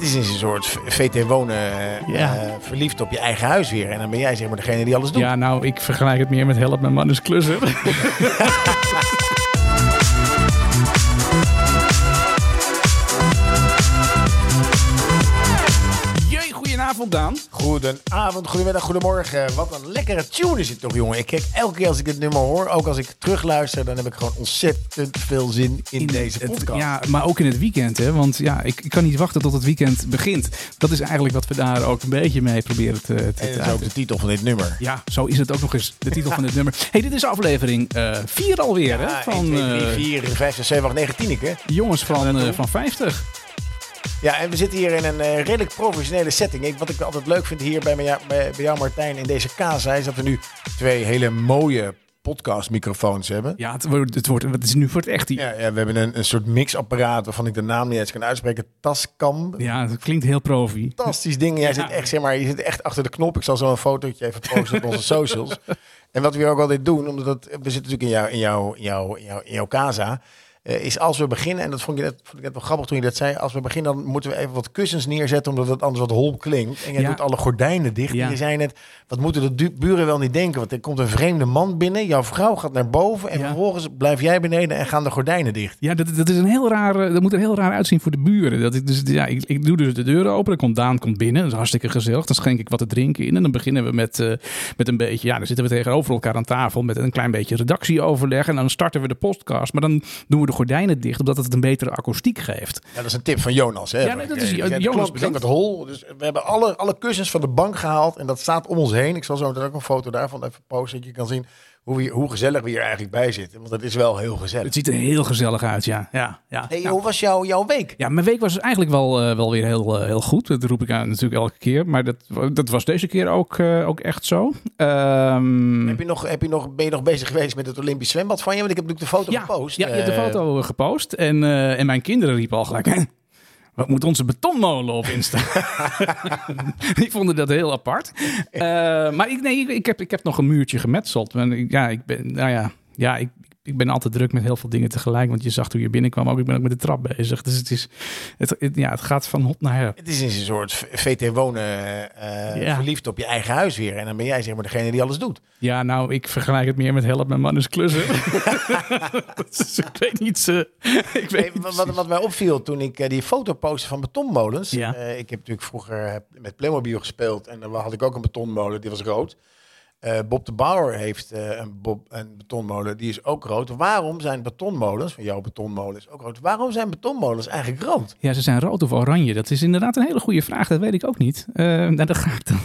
Het is een soort VT wonen, eh, Ja. eh, verliefd op je eigen huis weer. En dan ben jij zeg maar degene die alles doet. Ja, nou, ik vergelijk het meer met help mijn man is klusser. Jee, goedenavond Daan. Goedenavond, goedemiddag, goedemorgen. Wat een lekkere tune is het toch, jongen. Ik kijk elke keer als ik het nummer hoor, ook als ik terugluister, dan heb ik gewoon ontzettend veel zin in, deze het- podcast. ja, maar ook in het weekend, hè? Want ja, ik, ik kan niet wachten tot het weekend begint. Dat is eigenlijk wat we daar ook een beetje mee proberen te, te, en dat is ook de titel van dit nummer. Ja, zo is het ook nog eens de titel van dit nummer. hey, dit is aflevering 4 alweer, hè? Ja, Van 1, 2, 3, eh, 4, 5, 6, 7, 8, 9, 10, hè? jongens van, eh, van 50. Ja, en we zitten hier in een eh, redelijk professionele setting. Ik, wat ik altijd leuk vind hier bij, mij- bij, bij jou, Martijn, in deze casa, is dat we nu twee hele mooie podcastmicrofoons hebben. Ja, het wordt, het, wordt, het is nu voor het echt. Ja. Ja, ja, we hebben een, een soort mixapparaat waarvan ik de naam niet eens kan uitspreken. Tascam. ja, het klinkt heel profi. Fantastisch ding. Jij Ja. zit echt, zeg maar, je zit echt achter de knop. Ik zal zo een fotootje even posten op onze socials. En wat we hier ook altijd doen, omdat we zitten natuurlijk in jouw, in jouw, in jouw, in jouw, in jouw casa. Eh, is als we beginnen, en dat vond, je net, vond ik net wel grappig toen je dat zei. Als we beginnen, dan moeten we even wat kussens neerzetten, omdat het anders wat hol klinkt. En jij Ja. doet alle gordijnen dicht. Ja. En je zei net, wat moeten de buren wel niet denken? Want er komt een vreemde man binnen, jouw vrouw gaat naar boven. En Ja. vervolgens blijf jij beneden en gaan de gordijnen dicht. Ja, dat, dat, is een heel raar, eh, dat moet er heel raar uitzien voor de buren. Dat ik, dus, ja, ik, ik doe dus de deuren open, dan komt Daan komt binnen. Dat is hartstikke gezellig. Dan schenk ik wat te drinken in. En dan beginnen we met, eh, met een beetje, ja, dan zitten we tegenover elkaar aan tafel met een klein beetje redactieoverleg. En dan starten we de podcast. Maar dan doen we de gordijnen dicht, omdat het een betere akoestiek geeft. Ja, dat is een tip van Jonas. Hè? Ja, nee, dat is- Jonas het hol. Dus we hebben alle, alle kussens van de bank gehaald en dat staat om ons heen. Ik zal zo meteen ook een foto daarvan even posten, dat je kan zien hoe, we, hoe gezellig we hier eigenlijk bij zitten. Want het is wel heel gezellig. Het ziet er heel gezellig uit, ja. ja, ja. Hey, hoe was jouw, jouw week? Ja, mijn week was eigenlijk wel, eh, wel weer heel, eh, heel goed. Dat roep ik aan natuurlijk elke keer. Maar dat, dat was deze keer ook, eh, ook echt zo. Ehm, Heb je nog, heb je nog, ben je nog bezig geweest met het Olympisch zwembad van je? Want ik heb natuurlijk de foto ja, gepost. Ja, je hebt de foto gepost. En, en mijn kinderen riepen al gelijk... "Hè, Wat moet onze betonmolen op Insta? Die vonden dat heel apart. Eh, maar ik, nee, ik, ik, heb, ik heb nog een muurtje gemetseld. Ja, ik ben, nou ja, ja ik, ik ben altijd druk met heel veel dingen tegelijk. Want je zag toen je binnenkwam ook, ik ben ook met de trap bezig. Dus het, is, het, het- ja, het gaat van hot naar her. Het is een soort VT wonen, eh, Ja. verliefd op je eigen huis weer. En dan ben jij zeg maar degene die alles doet. Ja, nou, ik vergelijk het meer met help mijn man is klusser. Dus ik weet niet. eh, ik weet Hey, niet wat, wat, mij opviel toen ik eh, die foto postte van betonmolens. Ja. ik heb natuurlijk vroeger met Playmobil gespeeld en dan had ik ook een betonmolen, die was rood. Eh, Bob de Bauer heeft eh, een, Bob, een betonmolen, die is ook rood. Waarom zijn betonmolens, van jouw betonmolen is ook rood, waarom zijn betonmolens eigenlijk rood? Ja, ze zijn rood of oranje. Dat is inderdaad een hele goede vraag. Dat weet ik ook niet. Eh nou, daar ga ik dan.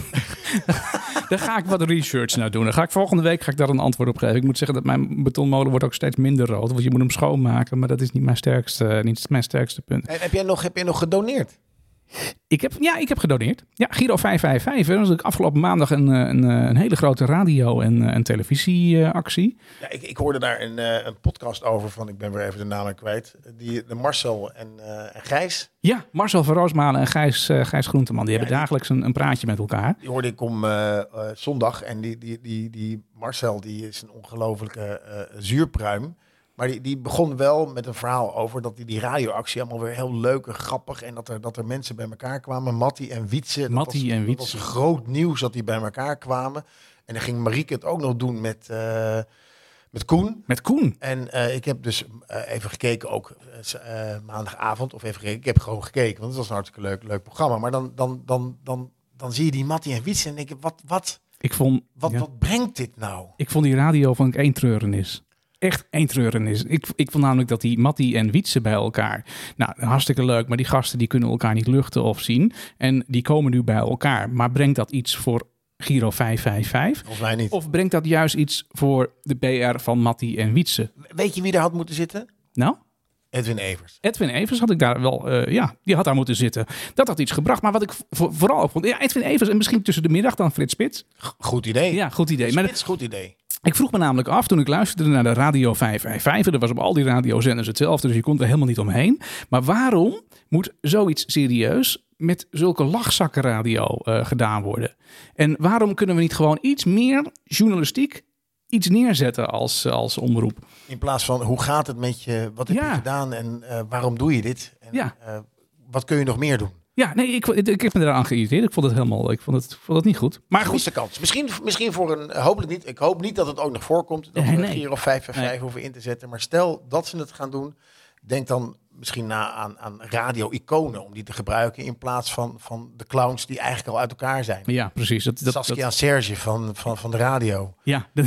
daar ga ik wat research naar doen. Dan ga ik volgende week ga ik daar een antwoord op geven. Ik moet zeggen dat mijn betonmolen wordt ook steeds minder rood. Want je moet hem schoonmaken. Maar dat is niet mijn sterkste, niet mijn sterkste punt. En heb jij nog, heb jij nog gedoneerd? Ik heb, ja, ik heb gedoneerd. Ja, Giro 555. hè. Dat was afgelopen maandag een, een, een hele grote radio- en, en televisieactie. Ja, ik, ik hoorde daar een, een podcast over van, ik ben weer even de namen kwijt, die, de Marcel en, eh, en Gijs. Ja, Marcel van Roosmalen en Gijs, eh, Gijs Groenteman. Die hebben dagelijks een, een praatje met elkaar. Die hoorde ik om zondag. En die, die, die, die Marcel, die is een ongelofelijke zuurpruim. Maar die, die begon wel met een verhaal over dat die, die radioactie allemaal weer heel leuk en grappig. En dat er, dat er mensen bij elkaar kwamen. Mattie en Wietse. dat Mattie en Dat Wietse. was groot nieuws dat die bij elkaar kwamen. En dan ging Marieke het ook nog doen met, eh, met Koen. Met Koen. En eh, ik heb dus eh, even gekeken, ook maandagavond, of even gekeken. Ik heb gewoon gekeken, want het was een hartstikke leuk, leuk programma. Maar dan, dan, dan, dan, dan zie je die Mattie en Wietse en denk je, wat, wat, Ik vond, wat, ja. wat brengt dit nou? Ik vond die radio van één treurenis. Echt één treurenis. Ik, ik vond namelijk dat die Mattie en Wietse bij elkaar. Nou, hartstikke leuk. Maar die gasten die kunnen elkaar niet luchten of zien. En die komen nu bij elkaar. Maar brengt dat iets voor Giro 555? Volgens mij niet. Of brengt dat juist iets voor de PR van Mattie en Wietse? Weet je wie daar had moeten zitten? Nou? Edwin Evers. Edwin Evers had ik daar wel, eh, ja, die had daar moeten zitten. Dat had iets gebracht. Maar wat ik vo- vooral ook vond, ja, Edwin Evers en misschien tussen de middag dan Frits Spits. G- Goed idee. Ja, goed idee. Maar Spits, goed idee. Ik vroeg me namelijk af toen ik luisterde naar de Radio 555. Er was op al die radiozenders hetzelfde, dus je kon er helemaal niet omheen. Maar waarom moet zoiets serieus met zulke lachzakkenradio eh gedaan worden? En waarom kunnen we niet gewoon iets meer journalistiek iets neerzetten als, als omroep? In plaats van, hoe gaat het met je? Wat heb Ja. je gedaan en eh, waarom doe je dit? En, Ja. eh, wat kun je nog meer doen? Ja, nee, ik, ik, heb me eraan geïrriteerd. Ik vond het helemaal, ik vond het, ik vond het niet goed. Maar goed, kans. Misschien, misschien voor een, hopelijk niet. Ik hoop niet dat het ook nog voorkomt. Dat Nee, we nee. een Giro 5 en 5 Nee. hoeven in te zetten. Maar stel dat ze het gaan doen. Denk dan misschien na aan, aan radio-iconen. Om die te gebruiken in plaats van, van de clowns die eigenlijk al uit elkaar zijn. ja, precies. Dat, dat, Saskia dat- Serge van, van, van de radio. ja, dat,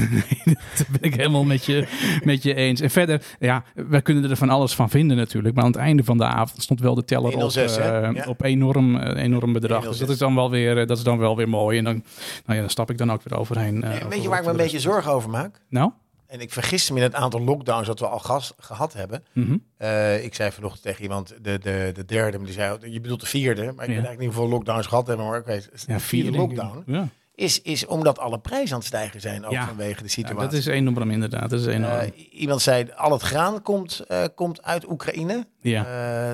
ben ik helemaal met je, met je eens. En verder, ja, wij kunnen er van alles van vinden natuurlijk. Maar aan het einde van de avond stond wel de teller op, 106, hè? eh, Ja. op enorm, eh, enorm bedrag. Dus 106. dat is dan wel weer, eh, dat is dan wel weer mooi. En dan, nou ja, dan stap ik dan ook weer overheen. En weet over- je waar ik me een beetje zorgen over maak? Nou? En ik vergis me in het aantal lockdowns dat we al gas, gehad hebben. Mhm. Eh, ik zei vanochtend tegen iemand, de, de, de derde, maar die zei, je bedoelt de vierde. Maar ik Ja. weet eigenlijk niet hoeveel lockdowns gehad hebben. Maar oké, de Ja, vierde ik. lockdown Ja. is, is omdat alle prijzen aan het stijgen zijn, ook vanwege de Ja, situatie. dat is enorm inderdaad. Dat is enorm. Eh, iemand zei, al het graan komt, eh, komt uit Oekraïne. ja.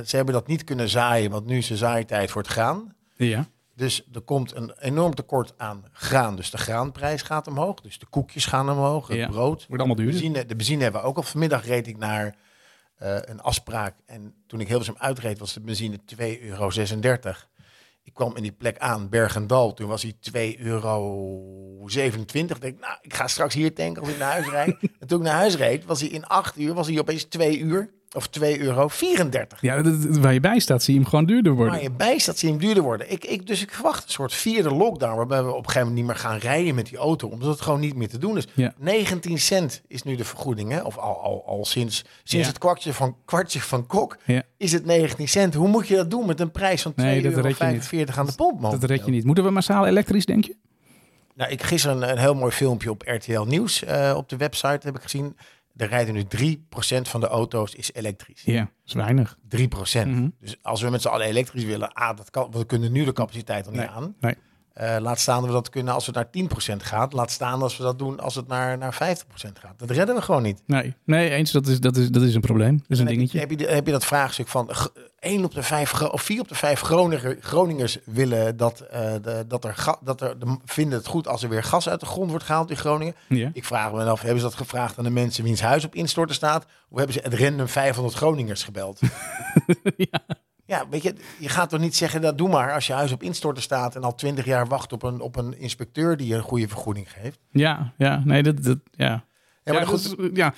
Ze hebben dat niet kunnen zaaien, want nu is de zaaitijd voor het graan. ja. Dus er komt een enorm tekort aan graan. Dus de graanprijs gaat omhoog. Dus de koekjes gaan omhoog, het Ja. brood. Wordt allemaal duurder. Benzine, de benzine hebben we ook al. Vanmiddag reed ik naar eh, een afspraak. En toen ik Hilversum uitreed, was de benzine 2,36 euro. Ik kwam in die plek aan, Bergendal. Toen was hij 2,27 euro. Ik denk, nou, ik ga straks hier tanken als ik naar huis rijd. en toen ik naar huis reed, was hij in 8 uur, was hij opeens 2 uur. Of 2,34 euro. Ja, dat- dat- waar je bij staat, zie je hem gewoon duurder worden. Waar je bij staat, zie je hem duurder worden. Ik, ik, dus ik verwacht een soort vierde lockdown, waarbij we op een gegeven moment niet meer gaan rijden met die auto, omdat het gewoon niet meer te doen is. Ja. 19 cent is nu de vergoeding, hè? of al, al, al sinds, sinds Ja. het kwartje van, kwartje van Kok Ja. is het 19 cent. Hoe moet je dat doen met een prijs van 2,45 Nee, dat euro aan de pomp? Dat momenteel? red je niet. Moeten we massaal elektrisch, denk je? Nou, ik gisteren een, een heel mooi filmpje op RTL Nieuws eh, op de website heb ik gezien. Er rijden nu 3% van de auto's is elektrisch. Ja, dat is weinig. 3%. Mhm. Dus als we met z'n allen elektrisch willen, ah, dat kan, we kunnen nu de capaciteit al niet Nee. aan. Nee. Eh, laat staan dat we dat kunnen als het naar 10% gaat. Laat staan als we dat doen als het naar, naar 50% gaat. Dat redden we gewoon niet. Nee, nee eens, dat is, dat, is, dat is een probleem. Dat is een En heb, je, dingetje. heb, je, heb je dat vraagstuk van 1 op de 5 Gro- of 4 op de 5 Groninger, Groningers willen dat, eh, de, dat er, ga, dat er de, vinden het goed als er weer gas uit de grond wordt gehaald in Groningen. Ja. Ik vraag me af, hebben ze dat gevraagd aan de mensen wiens huis op instorten staat? Of hebben ze het random 500 Groningers gebeld? ja. Ja, weet je, je gaat toch niet zeggen dat doe maar als je huis op instorten staat en al twintig jaar wacht op een, op een inspecteur die je een goede vergoeding geeft. ja, ja, nee, dat, dat ja. Ja, maar ja, goed, dat ja,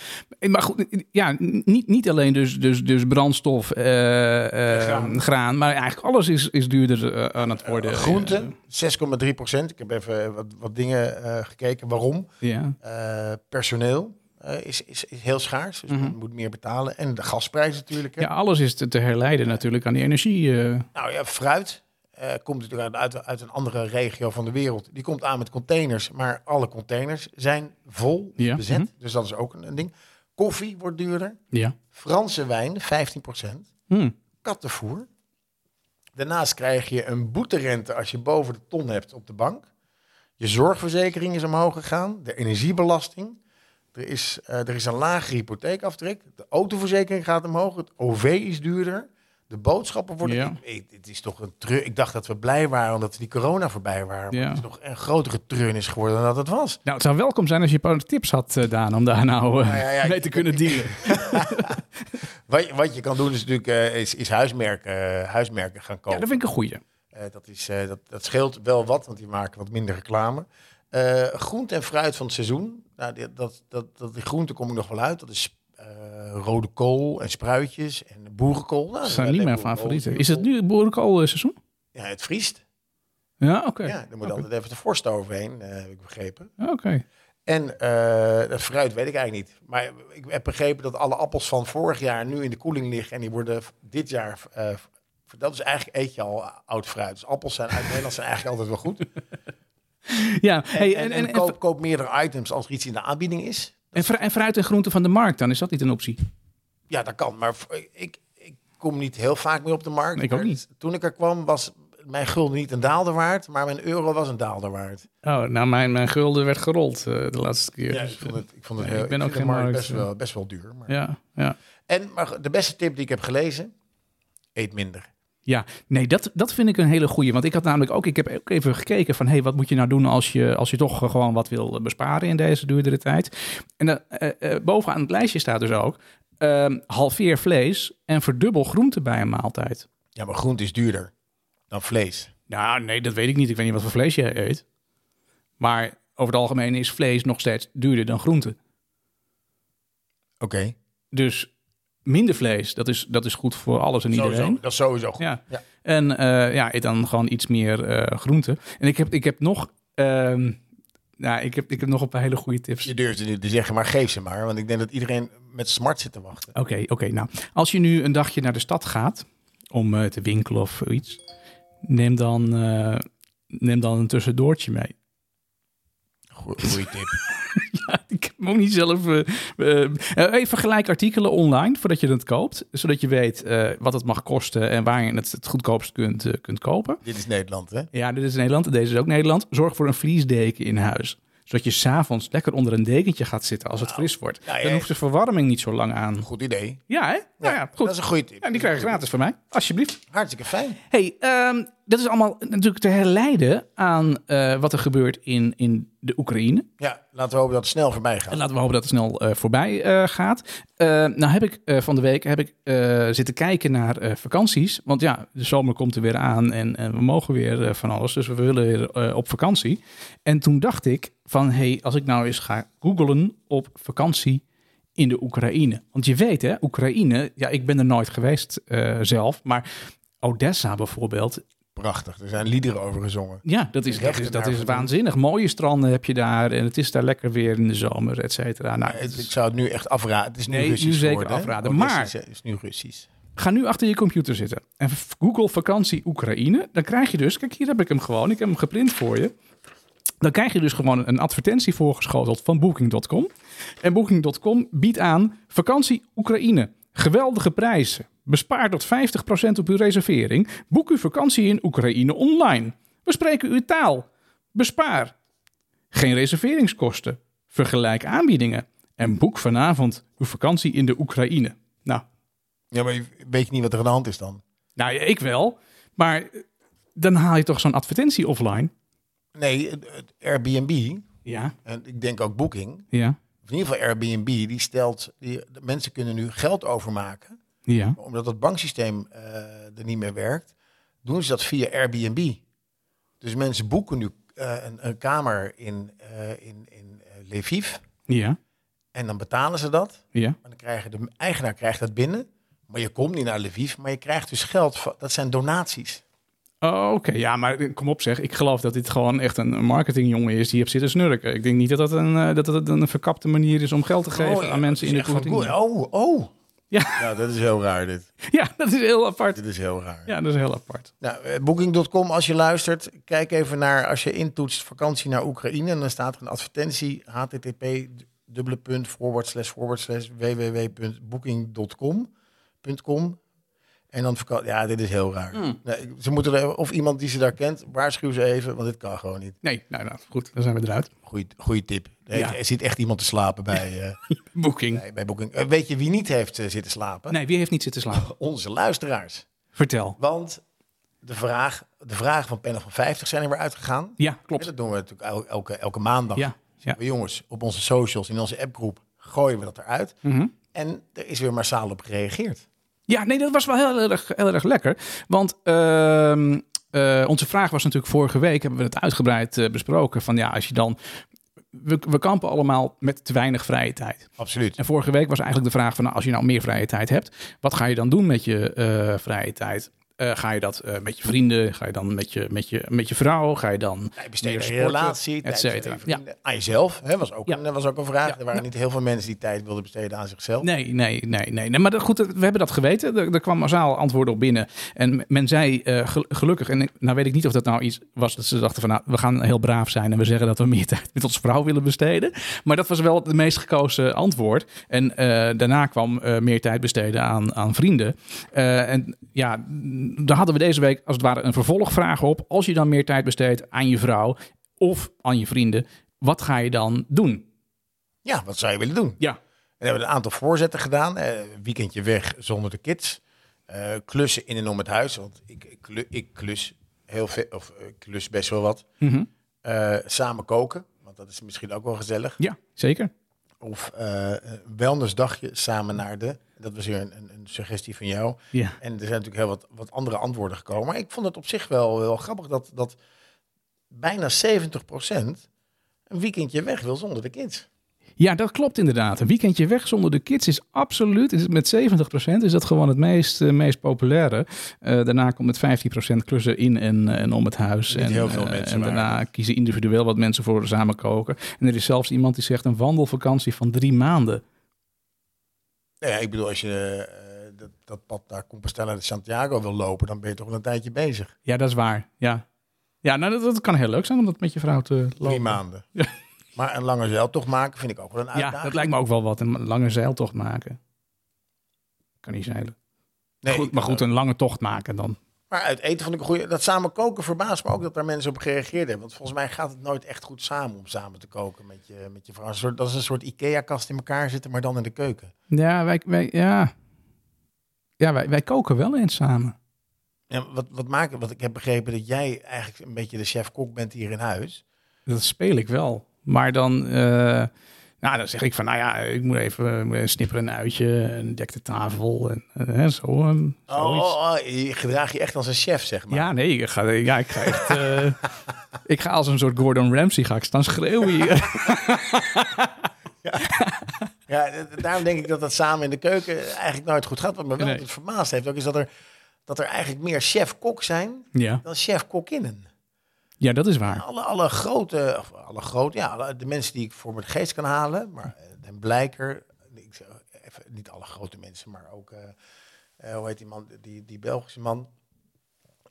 maar goed, ja, niet, niet alleen dus, dus, dus brandstof, eh, eh, Graan. graan. maar eigenlijk alles is, is duurder eh, aan het worden. groenten, 6,3 procent. Ik heb even wat, wat dingen gekeken. Waarom? Ja, personeel eh, is, is, is heel schaars, dus Mhm. men moet meer betalen. En de gasprijs natuurlijk. hè. ja, alles is te, te herleiden natuurlijk aan die energie. eh. Nou ja, fruit eh, komt natuurlijk uit, uit, een andere regio van de wereld. Die komt aan met containers, maar alle containers zijn vol Ja, bezet. mhm. Dus dat is ook een, een ding. Koffie wordt duurder. ja. Franse wijn, 15 procent. Hm. Kattenvoer. Daarnaast krijg je een boeterente als je boven de ton hebt op de bank. Je zorgverzekering is omhoog gegaan. De energiebelasting. Er is, eh, er is een lagere hypotheekaftrek. De autoverzekering gaat omhoog. Het OV is duurder. De boodschappen worden... Ja. Ik, ik- het is toch een treur. Ik dacht dat we blij waren omdat die corona voorbij waren. Maar Ja. het is nog een grotere treurnis geworden dan dat het was. Nou, het zou welkom zijn als je een paar tips had, eh, Daan, om daar nou eh, Nou ja, mee te kunnen dealen. Wat, je- wat je kan doen is natuurlijk is, is huismerken, huismerken gaan kopen. Ja, dat vind ik een goeie. Dat, is, dat, dat scheelt wel wat, want die maken wat minder reclame. Eh groente en fruit van het seizoen. Nou, die, dat, dat, dat, die groente kom ik nog wel uit. Dat is eh, rode kool en spruitjes en boerenkool. Nou, Dat zijn eh, niet mijn favorieten. Is het boerenkool. nu boerenkoolseizoen? Ja, het vriest. Ja, oké. Ja, er moet Oké. altijd even de vorst overheen, eh, heb ik begrepen. Oké. En eh dat fruit weet ik eigenlijk niet. Maar ik heb begrepen dat alle appels van vorig jaar nu in de koeling liggen. En die worden dit jaar... eh, dat is eigenlijk eet je al oud fruit. Dus appels zijn uit Nederland zijn eigenlijk altijd wel goed. Ja, En, hey, en, en koop, koop meerdere items als er iets in de aanbieding is. En, fru- en fruit en groenten van de markt dan, is dat niet een optie? Ja, dat kan. Maar ik, ik kom niet heel vaak meer op de markt. Ik ook niet. Toen ik er kwam was mijn gulden niet een daalder waard, maar mijn euro was een daalder waard. Oh, nou, mijn, mijn gulden werd gerold eh, de laatste keer. Ja, ik vond het, ik vond het heel, ik ben ik ook geen markt best eh. wel, best wel duur. Maar. ja, ja. En maar de beste tip die ik heb gelezen, eet minder. Ja, nee, dat, dat vind ik een hele goeie. Want ik had namelijk ook, ik heb ook even gekeken van, hey, wat moet je nou doen als je, als je toch gewoon wat wil besparen in deze duurdere tijd? En eh, eh, bovenaan het lijstje staat dus ook, ehm, halveer vlees en verdubbel groente bij een maaltijd. Ja, maar groente is duurder. dan vlees. Nou, nee, dat weet ik niet. Ik weet niet wat voor vlees jij eet. Maar over het algemeen is vlees nog steeds duurder dan groente. Oké. Dus minder vlees, dat is, dat is goed voor alles en iedereen. Dat is sowieso goed. Ja. Ja. En eh, ja, eet dan gewoon iets meer eh groente. En ik heb, ik heb nog... ehm, nou, ik heb, ik heb nog een paar hele goede tips. Je durft het niet te zeggen, maar geef ze maar. Want ik denk dat iedereen met smart zit te wachten. Oké, oké. nou, als je nu een dagje naar de stad gaat om eh, te winkelen of iets, neem dan, neem dan een tussendoortje mee. Goeie tip. Ja, ik heb hem ook niet zelf. eh, even vergelijk artikelen online voordat je het koopt, zodat je weet wat het mag kosten en waar je het het goedkoopst kunt, kunt kopen. Dit is Nederland, hè? Ja, dit is Nederland. Deze is ook Nederland. Zorg voor een vliesdeken in huis. Zodat je s'avonds lekker onder een dekentje gaat zitten als het fris wordt. ja. Dan hoeft de verwarming niet zo lang aan. Goed idee. Ja, hè? Nou ja, goed. Dat is een goede tip. Ja, die krijg je gratis van mij. Alsjeblieft. Hartstikke fijn. hey, ehm, dat is allemaal natuurlijk te herleiden aan eh, wat er gebeurt in, in de Oekraïne. Ja, laten we hopen dat het snel voorbij gaat. En laten we hopen dat het snel eh, voorbij eh, gaat. Nou heb ik van de week heb ik, zitten kijken naar vakanties. Want ja, de zomer komt er weer aan en, en we mogen weer van alles. Dus we willen weer op vakantie. En toen dacht ik van, hey, als ik nou eens ga googlen op vakantie in de Oekraïne. Want je weet hè, Oekraïne, ja, ik ben er nooit geweest zelf. Maar Odessa bijvoorbeeld, Prachtig. Er zijn liederen over gezongen. ja, dat is, dat is, dat is waanzinnig. Mooie stranden heb je daar en het is daar lekker weer in de zomer, et cetera. Nou, het ik zou het nu echt afraden. Het is nu Nee, nu zeker geworden, afraden. Oh, Maar-? Het is nu Russisch. Ga nu achter je computer zitten en Google vakantie Oekraïne. Dan krijg je dus, kijk hier heb ik hem gewoon, ik heb hem geprint voor je. Dan krijg je dus gewoon een advertentie voorgeschoteld van Booking.com. En Booking.com biedt aan vakantie Oekraïne. Geweldige prijzen. Bespaar tot 50% op uw reservering. Boek uw vakantie in Oekraïne online. We spreken uw taal. Bespaar. Geen reserveringskosten. Vergelijk aanbiedingen. En boek vanavond uw vakantie in de Oekraïne. Nou, Ja, maar weet je niet wat er aan de hand is dan? nou ik wel. Maar eh, dan haal je toch zo'n advertentie offline? Nee, Airbnb, Ja. en ik denk ook Booking, Ja. Of in ieder geval Airbnb, die stelt, die, de mensen kunnen nu geld overmaken. Ja. Omdat het banksysteem eh, er niet meer werkt, doen ze dat via Airbnb. Dus mensen boeken nu eh, een, een kamer in, eh, in, in Lviv Ja. en dan betalen ze dat. Ja. Maar dan krijgen de eigenaar krijgt dat binnen. Maar je komt niet naar Lviv, maar je krijgt dus geld. van- Dat zijn donaties. Oh, Oké, ja, maar kom op zeg. Ik geloof dat dit gewoon echt een marketingjongen is die heeft zitten snurken. Ik denk niet dat dat een, eh, dat dat een verkapte manier is om geld te geven ja, aan mensen in de goed. Oh, oh. Ja. ja, dat is heel raar dit. Ja, dat is heel apart. Dit is heel raar. Ja, dat is heel apart. Nou, eh, Booking.com, als je luistert, kijk even naar, als je intoetst vakantie naar Oekraïne, en dan staat er een advertentie, http dubbele punt forward slash forward slash www.booking.com.com en dan vaka- ja, dit is heel raar. Hmm. Nee, ze moeten er, of iemand die ze daar kent, waarschuw ze even, want dit kan gewoon niet. Nee, nou, nou goed, dan zijn we eruit. Goeie, goeie tip. Er, Ja. er zit echt iemand te slapen bij, eh, Booking. bij, bij Booking. Eh, weet je wie niet heeft eh, zitten slapen? Nee, wie heeft niet zitten slapen? Onze luisteraars. Vertel. Want de, vraag, de vragen van Panel van 50 zijn er weer uitgegaan. Ja, klopt. dat doen we natuurlijk el- elke, elke maandag. Ja. ja. Jongens, op onze socials, in onze appgroep, gooien we dat eruit. Mhm. En er is weer massaal op gereageerd. Ja, nee, dat was wel heel erg, heel erg lekker. Want ehm, eh, onze vraag was natuurlijk vorige week, hebben we het uitgebreid eh, besproken. Van ja, als je dan. We, we kampen allemaal met te weinig vrije tijd. Absoluut. En vorige week was eigenlijk de vraag van, nou, als je nou meer vrije tijd hebt, wat ga je dan doen met je eh, vrije tijd? Eh, ga je dat eh, met je vrienden? Ga je dan met je, met je, met je vrouw? Ga je dan besteden je sporten, relatie, et cetera. aan jezelf, hè, was, ook Ja. een, was ook een vraag. Ja. Er waren niet heel veel mensen die tijd wilden besteden aan zichzelf. Nee, nee, nee, nee. nee maar dat, goed, we hebben dat geweten. Er, er kwam massaal antwoorden op binnen. En men zei eh, gel- gelukkig, en nou weet ik niet of dat nou iets was dat ze dachten van nou, we gaan heel braaf zijn en we zeggen dat we meer tijd met onze vrouw willen besteden. Maar dat was wel het meest gekozen antwoord. En daarna kwam meer tijd besteden aan, aan vrienden. En ja, daar hadden we deze week als het ware een vervolgvraag op. Als je dan meer tijd besteedt aan je vrouw of aan je vrienden, wat ga je dan doen? Ja, wat zou je willen doen? Ja, En we hebben een aantal voorzetten gedaan. Eh, weekendje weg zonder de kids. Eh, klussen in en om het huis. Want ik, ik, klu- ik klus heel veel, of eh, ik klus best wel wat. Mhm. Samen koken, want dat is misschien ook wel gezellig. ja zeker. Of een wellnessdagje samen naar de. Dat was weer een, een, een suggestie van jou. Ja. En er zijn natuurlijk heel wat, wat andere antwoorden gekomen. Maar ik vond het op zich wel, wel grappig dat, dat bijna 70% een weekendje weg wil zonder de kids. Ja, dat klopt inderdaad. Een weekendje weg zonder de kids is absoluut, is met 70% is dat gewoon het meest, eh, meest populaire. Eh, daarna komt met 15% klussen in en, en om het huis. Niet en, heel veel eh, mensen, en maar- daarna kiezen individueel wat mensen voor samen koken. En er is zelfs iemand die zegt een wandelvakantie van drie maanden. Nou ja, ik bedoel, als je eh, dat, dat pad naar Compostela de Santiago wil lopen, dan ben je toch wel een tijdje bezig. Ja, dat is waar. Ja, ja nou, dat, dat kan heel leuk zijn om dat met je vrouw te lopen. Drie maanden. Ja. Maar een lange zeiltocht maken vind ik ook wel een uitdaging. Ja, dat lijkt me ook wel wat. Een lange zeiltocht maken. Kan niet zeilen. Nee, goed, maar goed, een lange tocht maken dan. Maar uit eten vond ik een goede. Dat samen koken verbaast me ook dat daar mensen op gereageerd hebben. Want volgens mij gaat het nooit echt goed samen om samen te koken met je, met je vrouw. Soort, dat is een soort IKEA-kast in elkaar zitten, maar dan in de keuken. Ja, wij, wij, ja. Ja, wij, wij koken wel eens samen. Ja, wat, wat maken? Want ik heb begrepen dat jij eigenlijk een beetje de chef-kok bent hier in huis. Dat speel ik wel. Maar dan, eh, nou, dan zeg ik van, nou ja, ik moet even, even snipperen een uitje en dek de tafel en hè, zo. ehm, Oh, oh, oh, je gedraag je echt als een chef, zeg maar. Ja, nee, ik ga, ja, ik ga echt, ik ga als een soort Gordon Ramsay ga ik staan schreeuwen hier. Ja, d- daarom denk ik dat dat samen in de keuken eigenlijk nooit goed gaat. Wat me wel Nee. altijd verbaasd heeft ook, is dat er, dat er eigenlijk meer chef-kok zijn ja. dan chef-kokinnen. Ja, dat is waar. Alle, alle grote, of alle grote, ja, de mensen die ik voor mijn geest kan halen, maar eh, Den Blijker, ik zeg even, niet alle grote mensen, maar ook, eh, eh, hoe heet die man, die, die Belgische man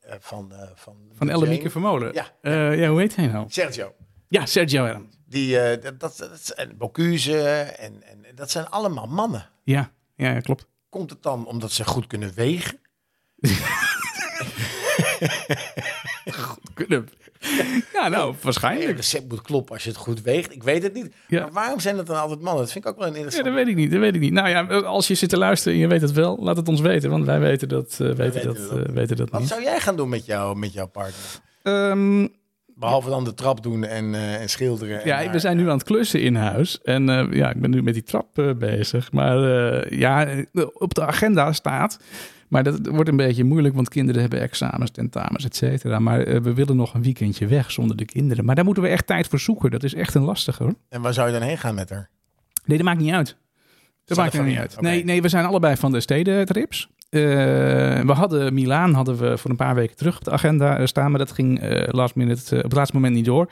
eh, van, eh, van, Van Ellemieke. Vermolen. Ja. Eh, ja, hoe heet hij nou? Sergio. Ja, Sergio Herm. Die, eh, dat, dat, dat, en Bocuse en, en dat zijn allemaal mannen. Ja, ja, ja, klopt. Komt het dan omdat ze goed kunnen wegen? Kunnen. Ja, nou, Het waarschijnlijk. recept moet kloppen als je het goed weegt. Ik weet het niet. Ja. Maar waarom zijn het dan altijd mannen? Dat vind ik ook wel een Ja, interessant. dat weet ik niet. Dat weet ik niet. Nou ja, als je zit te luisteren en je weet het wel, laat het ons weten. Want wij weten dat, eh, weten weten dat, het eh, weten dat Wat niet. zou jij gaan doen met, jou, met jouw partner? Ehm, Behalve dan de trap doen en, eh, en schilderen. en ja, haar- we zijn nu aan het klussen in huis. En ja, ik ben nu met die trap bezig. Maar ja, op de agenda staat. Maar dat wordt een beetje moeilijk, want kinderen hebben examens, tentamens, et cetera. Maar eh, we willen nog een weekendje weg zonder de kinderen. Maar daar moeten we echt tijd voor zoeken. Dat is echt een lastige hoor. En waar zou je dan heen gaan met haar? Nee, dat maakt niet uit. Dat maakt er niet uit. Nee, nee, we zijn allebei van de stedentrips. Eh we hadden Milaan hadden we voor een paar weken terug op de agenda eh, staan, maar dat ging eh, last minute, op het laatste moment niet door.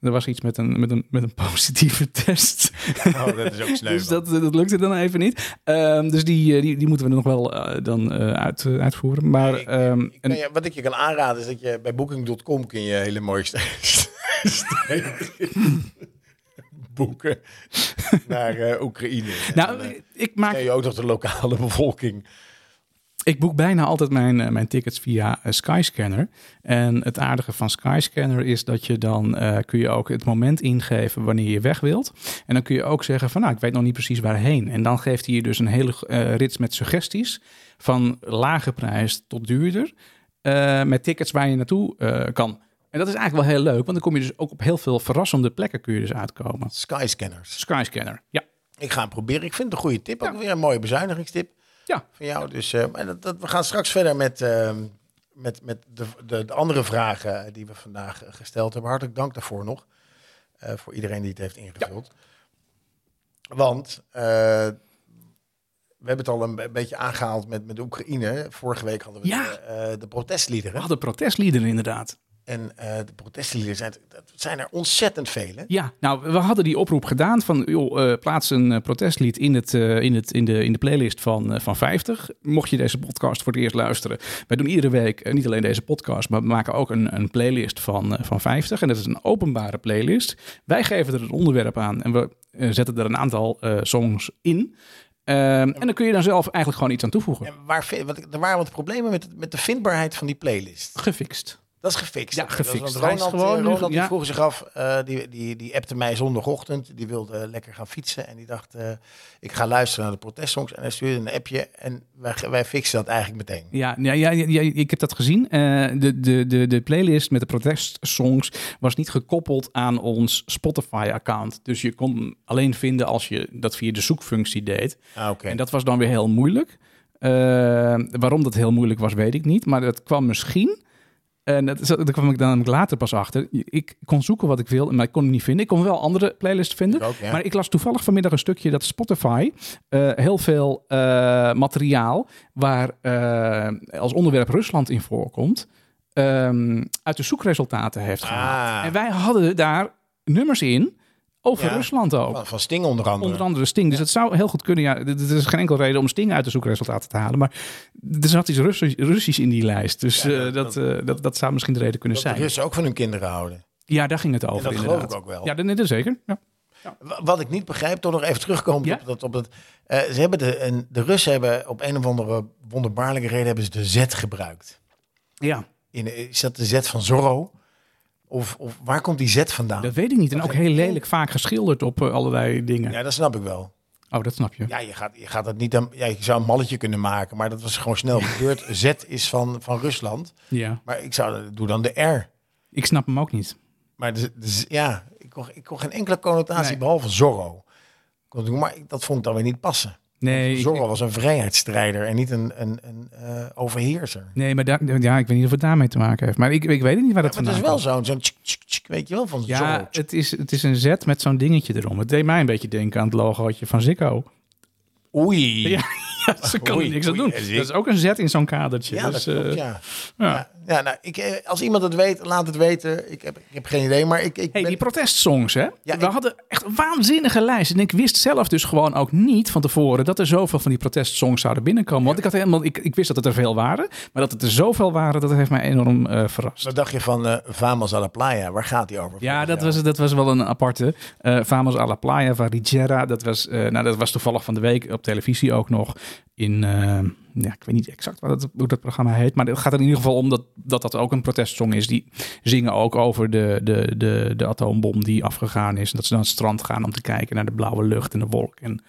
Er was iets met een, met een, met een positieve test. Oh, dat is ook sneu. dus dat, dat lukte dan even niet. Ehm, dus die, die, die moeten we nog wel dan uit, uitvoeren. Maar Ik- ehm, ik en- wat ik je kan aanraden is dat je bij booking.com kun je hele mooie boeken naar Oekraïne. Dan, nou, ik maak je ook nog de lokale bevolking. Ik boek bijna altijd mijn, eh, mijn tickets via eh, Skyscanner. En het aardige van Skyscanner is dat je dan eh, kun je ook het moment ingeven wanneer je weg wilt. En dan kun je ook zeggen van nou, ik weet nog niet precies waarheen. En dan geeft hij je dus een hele rits met suggesties van lage prijs tot duurder. met tickets waar je naartoe kan. En dat is eigenlijk wel heel leuk, want dan kom je dus ook op heel veel verrassende plekken kun je dus uitkomen. Skyscanners. Skyscanner, ja. Ik ga hem proberen. Ik vind het een goede tip. Ook Ja. weer een mooie bezuinigingstip Ja. van jou. Dus eh, maar dat, dat, we gaan straks verder met, eh, met, met de, de, de andere vragen die we vandaag eh, gesteld hebben. Hartelijk dank daarvoor nog. eh, voor iedereen die het heeft ingevuld. Want eh, we hebben het al een be- beetje aangehaald met, met de Oekraïne. Vorige week hadden we Ja. de, eh, de protestliederen. We hadden protestliederen inderdaad. En eh, de protestliederen zijn, dat zijn er ontzettend vele. Ja, nou, we hadden die oproep gedaan van, joh, eh, plaats een eh, protestlied in, het, in, het, in, de, in de playlist van, van 50. Mocht je deze podcast voor het eerst luisteren. Wij doen iedere week, niet alleen deze podcast, maar we maken ook een, een playlist van, van 50. En dat is een openbare playlist. Wij geven er een onderwerp aan en we zetten er een aantal songs in. Ehm, en dan kun je dan zelf eigenlijk gewoon iets aan toevoegen. En waar, er waren wat problemen met, met de vindbaarheid van die playlist. Gefixt. Dat is gefixt. Ja, Dat gefixt. is Ronald, gewoon eh, Ronald die ja. vroeg zich af, eh, die, die, die appte mij zondagochtend. Die wilde lekker gaan fietsen. En die dacht, eh, ik ga luisteren naar de protestsongs. En hij stuurde een appje. En wij, wij fixen dat eigenlijk meteen. Ja, ja, ja, ik heb dat gezien. Eh, de, de, de, de playlist met de protestsongs was niet gekoppeld aan ons Spotify-account. Dus je kon hem alleen vinden als je dat via de zoekfunctie deed. Ah, oké. En dat was dan weer heel moeilijk. Eh, waarom dat heel moeilijk was, weet ik niet. Maar dat kwam misschien. En dat, daar kwam ik dan later pas achter. Ik kon zoeken wat ik wil, maar ik kon het niet vinden. Ik kon wel andere playlists vinden. Ik ook, ja. Maar ik las toevallig vanmiddag een stukje dat Spotify eh, heel veel eh, materiaal waar eh, als onderwerp Rusland in voorkomt, ehm, uit de zoekresultaten heeft gehaald. Ah. En wij hadden daar nummers in over Ja. Rusland ook. Van, van Sting onder andere. Onder andere Sting. Dus het zou heel goed kunnen. Ja, er is geen enkele reden om Sting uit de zoekresultaten te halen. Maar er zat iets Russisch, Russisch in die lijst. Dus Ja, eh, dat, dat- eh, dat, dat zou misschien de reden kunnen dat zijn. Russen ook van hun kinderen houden. Ja, daar ging het over. En dat inderdaad. geloof ik ook wel. Ja, dat, dat zeker. Ja. Wa- Wat ik niet begrijp, toch nog even terugkomen Ja? op dat. Op dat eh, ze hebben de, en de Russen hebben op een of andere wonderbaarlijke reden hebben ze de Z gebruikt. ja, In, is dat de Z van Zorro? Of, of waar komt die Z vandaan? dat weet ik niet. En ook heel lelijk vaak geschilderd op eh, allerlei dingen. Ja, dat snap ik wel. Oh, dat snap je. Ja, je gaat, je gaat het niet aan. Ja, je zou een malletje kunnen maken, maar dat was gewoon snel gebeurd. Z is van, van Rusland. Ja. Maar ik zou doe dan de R. Ik snap hem ook niet. Maar de, de Z- ja, ik kon, ik kon geen enkele connotatie Nee. behalve Zorro. Maar ik- dat vond ik dan weer niet passen. Nee, Zorro was een vrijheidsstrijder en niet een, een, een eh, overheerser. nee maar daar, ja, ik weet niet of het daarmee te maken heeft. Maar ik, ik weet het niet waar dat Maar het is vandaan wel komt. zo'n, zo'n tsk, tsk, tsk, weet je wel, van Ja, Zorro. het is, het is een zet met zo'n dingetje erom. Het deed mij een beetje denken aan het logootje van Zikko. Oei. Ja, ja, ze kan Oei, niks aan doen. en Dat is ook een zet in zo'n kadertje. Ja, dus, dat klopt, eh, ja. Ja. Nou, ik, eh, als iemand het weet, laat het weten. Ik heb, ik heb geen idee, maar ik, ik Hey, ben- die protestsongs, hè? Ja, We ik- hadden echt een waanzinnige lijst. En ik wist zelf dus gewoon ook niet van tevoren dat er zoveel van die protestsongs zouden binnenkomen. Want ik, had helemaal, ik, ik wist dat het er veel waren, maar dat het er zoveel waren, dat heeft mij enorm eh, verrast. Wat dacht je van eh Vamos a la Playa? Waar gaat die over? Ja, dat jou? was, dat was wel een aparte. Eh Famos a la Playa van Rigera. Dat was, nou, dat was toevallig van de week op televisie ook nog. In, ja, ik weet niet exact wat hoe dat programma heet. Maar het gaat er in ieder geval om dat dat, dat ook een protestsong is. Die zingen ook over de, de, de, de atoombom die afgegaan is. En dat ze naar het strand gaan om te kijken naar de blauwe lucht en de wolk. En,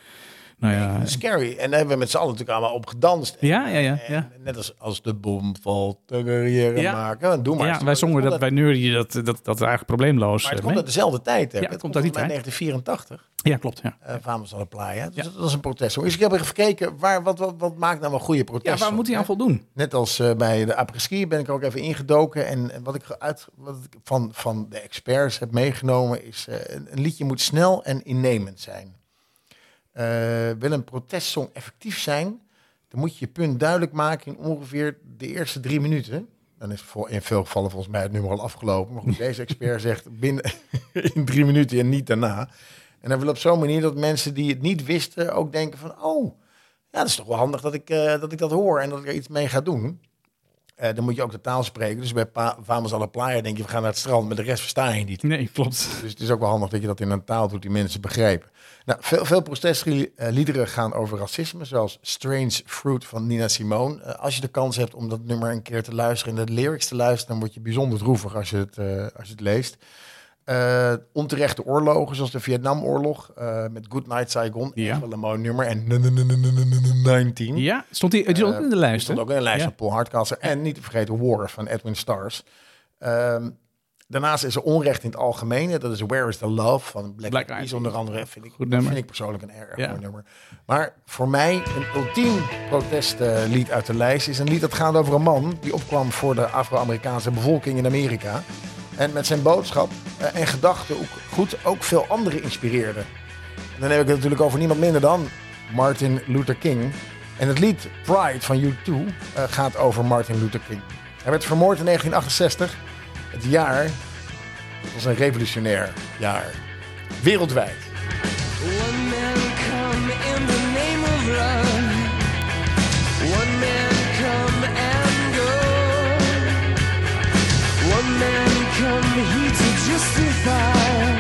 nou ja, Scary. En daar hebben we met z'n allen natuurlijk allemaal op gedanst. ja, ja, ja. Ja. Net als als de bom valt, de carrière Ja. maken. Doe maar. ja wij zongen dat, wij neurien dat, dat, dat eigenlijk probleemloos. Maar het eh, komt uit dezelfde tijd. Hè? Ja, het komt uit die volgens mij tijd. 1984. Ja, klopt. Ja. eh Vamos a la Playa. Dus Ja. dat was een protestsong. Dus ik heb even gekeken, waar, wat, wat, wat maakt nou een goede ja, protestsong? waar moet hij aan voldoen? Net als eh, bij de après-ski ben ik ook even ingedoken. En, wat ik uit, wat ik van, van de experts heb meegenomen is... eh, een liedje moet snel en innemend zijn. Eh, wil een protestsong effectief zijn... dan moet je je punt duidelijk maken in ongeveer de eerste drie minuten. Dan is voor, in veel gevallen volgens mij het nummer al afgelopen. Maar goed, deze expert zegt binnen in drie minuten en niet daarna. En dan wil op zo'n manier dat mensen die het niet wisten ook denken van... oh, ja, dat is toch wel handig dat ik, eh, dat, ik dat hoor en dat ik er iets mee ga doen. Eh, dan moet je ook de taal spreken. Dus bij pa Vamos a la Playa denk je, we gaan naar het strand, maar de rest versta je niet. Nee, klopt. Dus het is ook wel handig dat je dat in een taal doet die mensen begrijpen. Nou, veel, veel protestliederen gaan over racisme, zoals Strange Fruit van Nina Simone. Eh, als je de kans hebt om dat nummer een keer te luisteren en de lyrics te luisteren, dan word je bijzonder droevig als je het, eh, als je het leest. Eh, onterechte oorlogen, zoals de Vietnamoorlog, eh met Good Night Saigon. Ja. Echt wel een mooi nummer. En 19. Ja, stond die, die stond in de lijst. stond ook in de lijst van Paul Hardcastle. En niet te vergeten War van Edwin Stars. Ehm, daarnaast is er onrecht in het algemeen. Dat is Where is the Love van Black, Black Eyed onder andere. Vind ik, vind ik persoonlijk een erg Ja. mooi nummer. Maar voor mij een ultiem protestlied uit de lijst is een lied dat gaat over een man die opkwam voor de Afro-Amerikaanse bevolking in Amerika. En met zijn boodschap eh, en gedachten ook goed ook veel anderen inspireerde. En dan heb ik het natuurlijk over niemand minder dan Martin Luther King. En het lied Pride van U2 eh, gaat over Martin Luther King. Hij werd vermoord in 1968. Het jaar was een revolutionair jaar. Wereldwijd. Come here to justify.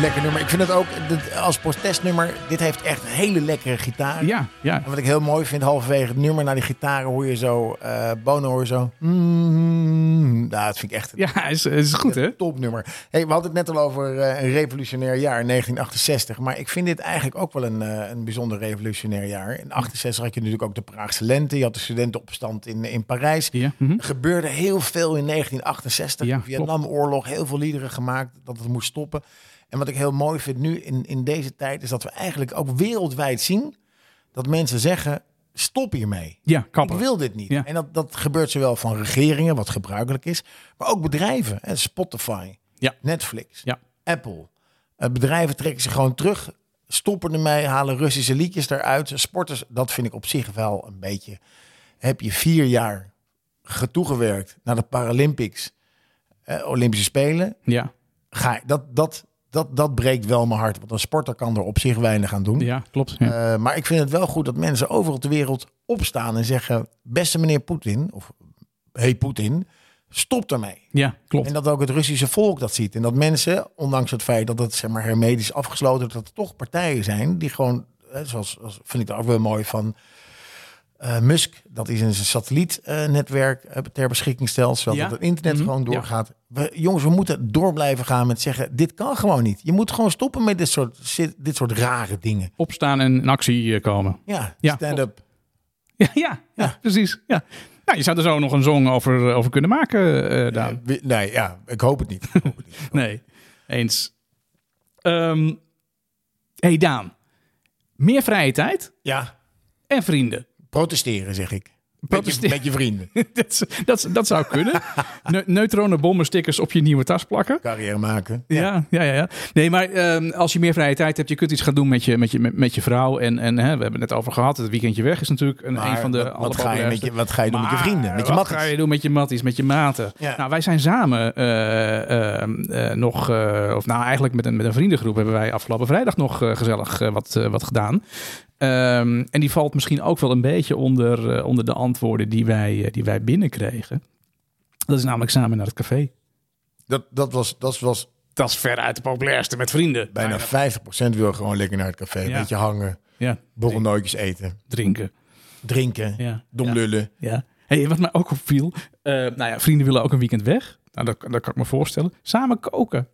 Lekker nummer. Ik vind het ook als protestnummer. Dit heeft echt hele lekkere gitaar. Ja, ja. En wat ik heel mooi vind, halverwege het nummer naar die gitaren hoor je zo. eh Bono hoor je zo. Mm, nou, dat vind ik echt Ja, is, is goed hè? topnummer. Hey, we hadden het net al over eh, een revolutionair jaar, 1968. Maar ik vind dit eigenlijk ook wel een, eh, een bijzonder revolutionair jaar. In 68 had je natuurlijk ook de Praagse lente. Je had de studentenopstand in, in Parijs. Ja. mhm. Er gebeurde heel veel in 1968. Ja, Vietnamoorlog, heel veel liederen gemaakt dat het moest stoppen. En wat ik heel mooi vind nu in, in deze tijd... is dat we eigenlijk ook wereldwijd zien... dat mensen zeggen, stop hiermee. Ja. Ik wil dit niet. Ja. En dat, dat gebeurt zowel van regeringen, wat gebruikelijk is... maar ook bedrijven. Hè, Spotify, Ja. Netflix, Ja. Apple. Eh, bedrijven trekken zich gewoon terug... stoppen ermee, halen Russische liedjes eruit. Sporters, dat vind ik op zich wel een beetje... heb je vier jaar ge- toegewerkt naar de Paralympics... eh, Olympische Spelen. Ja, Ga, dat, dat, dat, dat breekt wel mijn hart. Want een sporter kan er op zich weinig aan doen. ja klopt. Ja. Eh, maar ik vind het wel goed dat mensen overal ter wereld opstaan en zeggen: Beste meneer Poetin, of hey Poetin, stop ermee. ja, klopt. En dat ook het Russische volk dat ziet. En dat mensen, ondanks het feit dat het zeg maar, hermetisch afgesloten is, dat er toch partijen zijn die gewoon, eh, zoals, zoals vind ik dat ook wel mooi van eh, Musk, dat hij zijn satellietnetwerk eh, ter beschikking stelt, zodat Ja. het internet Mhm. gewoon Ja. doorgaat. We, jongens, we moeten door blijven gaan met zeggen: dit kan gewoon niet. Je moet gewoon stoppen met dit soort, dit soort rare dingen. Opstaan en in actie eh, komen. Ja, Ja, stand-up. Ja, ja, ja, precies. Ja. Nou, je zou er zo nog een song over, over kunnen maken, Daan. Nee, ja, ik hoop het niet. Ik hoop het niet. Nee, eens. Ehm hey Daan, meer vrije tijd Ja, en vrienden. Protesteren zeg ik. Met je, Protesteren. met je vrienden. dat, dat, dat zou kunnen. Ne neutronenbommenstickers op je nieuwe tas plakken. Carrière maken. Ja, ja, ja. ja. Nee, maar ehm, als je meer vrije tijd hebt, je kunt iets gaan doen met je, met je, met, met je vrouw. En, en hè, we hebben het net over gehad. Het weekendje weg is natuurlijk een, Maar een van de wat, wat, ga je met je, wat ga je doen met je vrienden? Met je wat matties? ga je doen met je matties, met je maten? Ja. Nou, wij zijn samen eh, eh, eh, nog, eh, of nou eigenlijk met een, met een vriendengroep hebben wij afgelopen vrijdag nog gezellig wat, wat gedaan. Ehm, en die valt misschien ook wel een beetje onder, eh, onder de antwoorden die wij, eh, die wij binnenkregen. Dat is namelijk samen naar het café. Dat, dat, was, dat was dat is veruit de populairste met vrienden. Bijna 50% wil gewoon lekker naar het café. Ja. Een beetje hangen, Ja, borrelnootjes eten, drinken. drinken, Ja. dom Ja. lullen. Ja. Hey, wat mij ook opviel. eh nou ja, vrienden willen ook een weekend weg. Nou, dat, dat kan ik me voorstellen. Samen koken.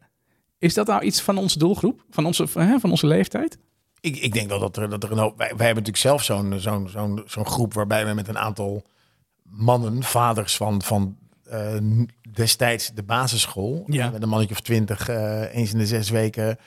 Is dat nou iets van onze doelgroep? Van onze, van, hè, van onze leeftijd? Ik, ik denk wel dat er, dat er een hoop... Wij, wij hebben natuurlijk zelf zo'n zo'n zo'n zo'n groep... waarbij we met een aantal mannen, vaders van, van eh, destijds de basisschool... Ja. eh, met een mannetje of twintig, eh, eens in de zes weken...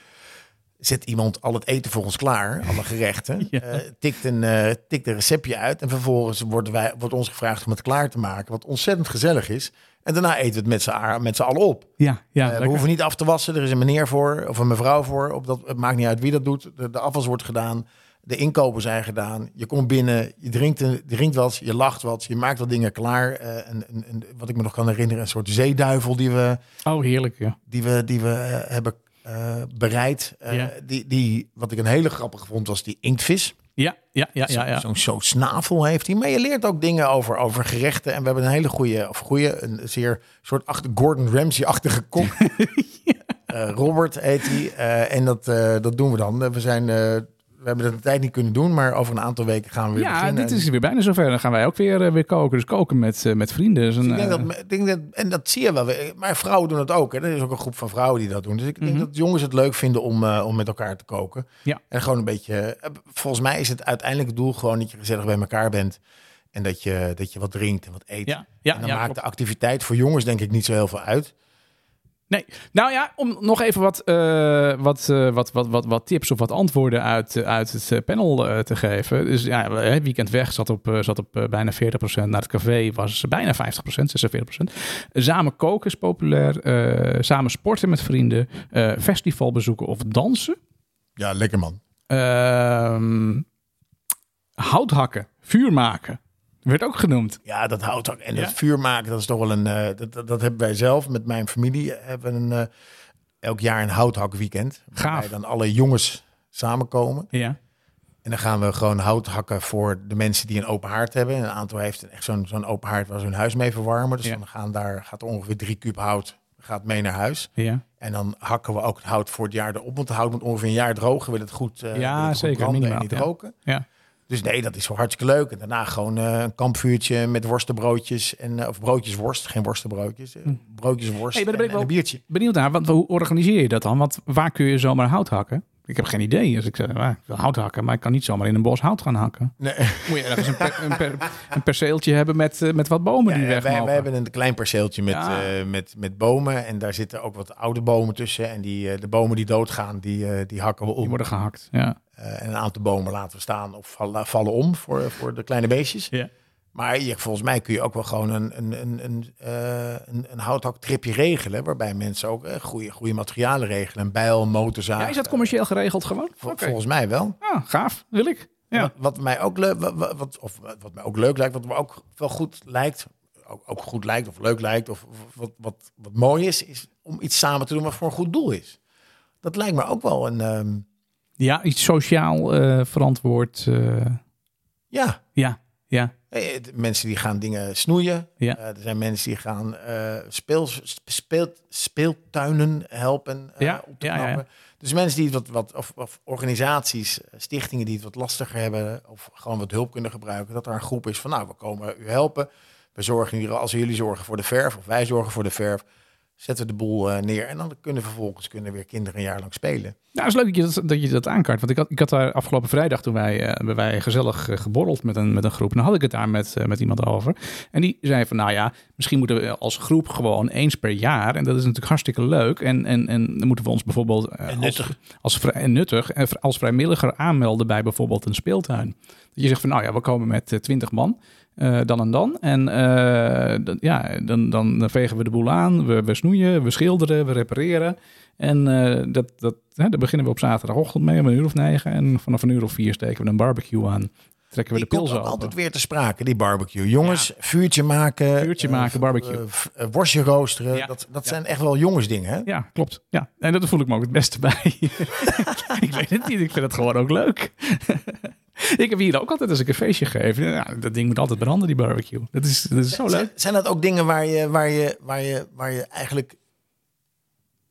zet iemand al het eten voor ons klaar, alle gerechten. Ja. eh, tikt, een, eh, tikt een receptje uit... en vervolgens worden wij, wordt ons gevraagd om het klaar te maken... wat ontzettend gezellig is. En daarna eten we het met z'n met z'n allen op. Ja, ja. Eh, we hoeven niet af te wassen. Er is een meneer voor of een mevrouw voor. Op dat, het maakt niet uit wie dat doet. De, de afwas wordt gedaan. De inkopen zijn gedaan. Je komt binnen. Je drinkt, een- drinkt wat. Je lacht wat. Je maakt wat dingen klaar. En, en, wat ik me nog kan herinneren. Een soort zeeduivel die we, Oh, heerlijk. Ja. die we, die we hebben eh, bereid. Eh, Ja. die, die, wat ik een hele grappige vond was die inktvis. Ja, ja, ja, ja. ja. Zo'n zo snavel heeft hij. Maar je leert ook dingen over, over gerechten. En we hebben een hele goede, of goede, een zeer soort achter Gordon Ramsay-achtige kok. Eh, Robert heet hij. En dat, dat doen we dan. We, zijn, we hebben dat de tijd niet kunnen doen, maar over een aantal weken gaan we weer Ja, beginnen. dit is weer bijna zover. Dan gaan wij ook weer, eh, weer koken. Dus koken met, eh, met vrienden. is een, Ik denk eh, dat, ik denk dat, en dat zie je wel. Maar vrouwen doen dat ook. Hè. Er is ook een groep van vrouwen die dat doen. Dus ik denk Mhm. dat jongens het leuk vinden om, om met elkaar te koken. Ja. En gewoon een beetje. Volgens mij is het uiteindelijke doel gewoon dat je gezellig bij elkaar bent. En dat je, dat je wat drinkt en wat eet. ja, ja, en dan ja, maakt klopt. de activiteit voor jongens denk ik niet zo heel veel uit. Nee, nou ja, om nog even wat, eh, wat, eh, wat, wat, wat, wat tips of wat antwoorden uit, uit het eh, panel te geven. Dus ja, weekend weg zat op, zat op bijna 40%. Naar het café was bijna 50%, 46%. Samen koken is populair. samen sporten met vrienden. festival bezoeken of dansen. Ja, lekker man. Ehm hout hakken, vuur maken. Werd ook genoemd. Ja, dat houdt ook. En Ja? het vuur maken, dat is toch wel een. eh, dat, dat, dat hebben wij zelf met mijn familie. Hebben een, eh, elk jaar een houthakweekend. Gaaf. Waarbij dan alle jongens samenkomen. Ja. En dan gaan we gewoon hout hakken voor de mensen die een open haard hebben. En een aantal heeft echt zo'n zo'n open haard waar ze hun huis mee verwarmen. Dus Ja. dan gaan daar, gaat er ongeveer drie kuub hout gaat mee naar huis. Ja, En dan hakken we ook het hout voor het jaar erop. Want het hout moet ongeveer een jaar drogen. Wil het goed, eh, Ja, wil het goed zeker, branden minimaal, en niet ja. roken. ja. Dus nee, dat is wel hartstikke leuk. En daarna gewoon eh, een kampvuurtje met worstenbroodjes. En, eh, of broodjes worst, geen worstenbroodjes. eh, Broodjes worst Hm. Hey, dan ben en, ik wel- en een biertje. Benieuwd naar, want hoe organiseer je dat dan? Want waar kun je zomaar hout hakken? Ik heb geen idee. Dus ik zeg, ah, ik wil hout hakken, maar ik kan niet zomaar in een bos hout gaan hakken. Nee. Moet je ergens een, per, een, per- een perceeltje hebben met, eh, met wat bomen die Ja, weg wij, wij hebben een klein perceeltje met, Ja. eh, met, met bomen. En daar zitten ook wat oude bomen tussen. En die, eh, de bomen die doodgaan, die, die hakken we om. Die worden gehakt. Ja. En een aantal bomen laten we staan of vallen, vallen om voor, voor de kleine beestjes. Ja. Maar je, volgens mij kun je ook wel gewoon een, een, een, een, eh, een, een houthaktripje regelen. Waarbij mensen ook eh, goede, goede materialen regelen. Een bijl, een motorzaag. ja, is dat commercieel geregeld gewoon? Vol-. Volgens mij wel. Ah, gaaf. Wil ik. Ja. Wat, wat mij ook leuk, wat, of wat mij ook leuk lijkt, wat me ook wel goed lijkt, ook, ook goed lijkt of leuk lijkt, of of wat, wat, wat mooi is, is om iets samen te doen wat voor een goed doel is. Dat lijkt me ook wel een, ehm, ja, iets sociaal eh, verantwoord. eh, ja. ja, ja, Mensen die gaan dingen snoeien. Ja. Eh, er zijn mensen die gaan eh, speel, speel, speeltuinen helpen eh, Ja, op te ja. Dus mensen die het wat, wat of, of organisaties, eh, stichtingen die het wat lastiger hebben, of gewoon wat hulp kunnen gebruiken, dat er een groep is van, nou, we komen u helpen. We zorgen hier, als jullie zorgen voor de verf, of wij zorgen voor de verf, zetten we de boel eh, neer. En dan kunnen vervolgens kunnen weer kinderen een jaar lang spelen. Nou, het is leuk dat je dat, dat, je dat aankaart. Want ik had, ik had daar afgelopen vrijdag, toen wij, eh, wij gezellig eh, geborreld met een, met een groep. En dan had ik het daar met, met iemand over. En die zei van, nou ja, misschien moeten we als groep gewoon eens per jaar. En dat is natuurlijk hartstikke leuk. En, en, en dan moeten we ons bijvoorbeeld En als, nuttig. als, vrij- en nuttig en als vrijwilliger aanmelden bij bijvoorbeeld een speeltuin. Dat je zegt van, nou ja, we komen met twintig man. Eh, dan en dan. En eh, dan, ja, dan, dan, vegen we de boel aan. We, we snoeien, we schilderen, we repareren. En eh, dat, dat, hè, daar beginnen we op zaterdagochtend mee om een uur of negen. En vanaf een uur of vier steken we een barbecue aan. Trekken we Die de pils open. altijd weer te sprake, die barbecue. Jongens, vuurtje maken. Vuurtje maken, barbecue. worstje roosteren. Ja. Dat, dat Ja. zijn echt wel jongensdingen, hè? Ja, klopt. Ja. En dat voel ik me ook het beste bij. ik weet het niet. Ik vind het gewoon ook leuk. ik heb hier ook altijd als ik een feestje geef. Ja, dat ding moet altijd branden, die barbecue. Dat is, dat is zo leuk. Zijn, dat ook dingen waar je, waar je, waar je, waar je eigenlijk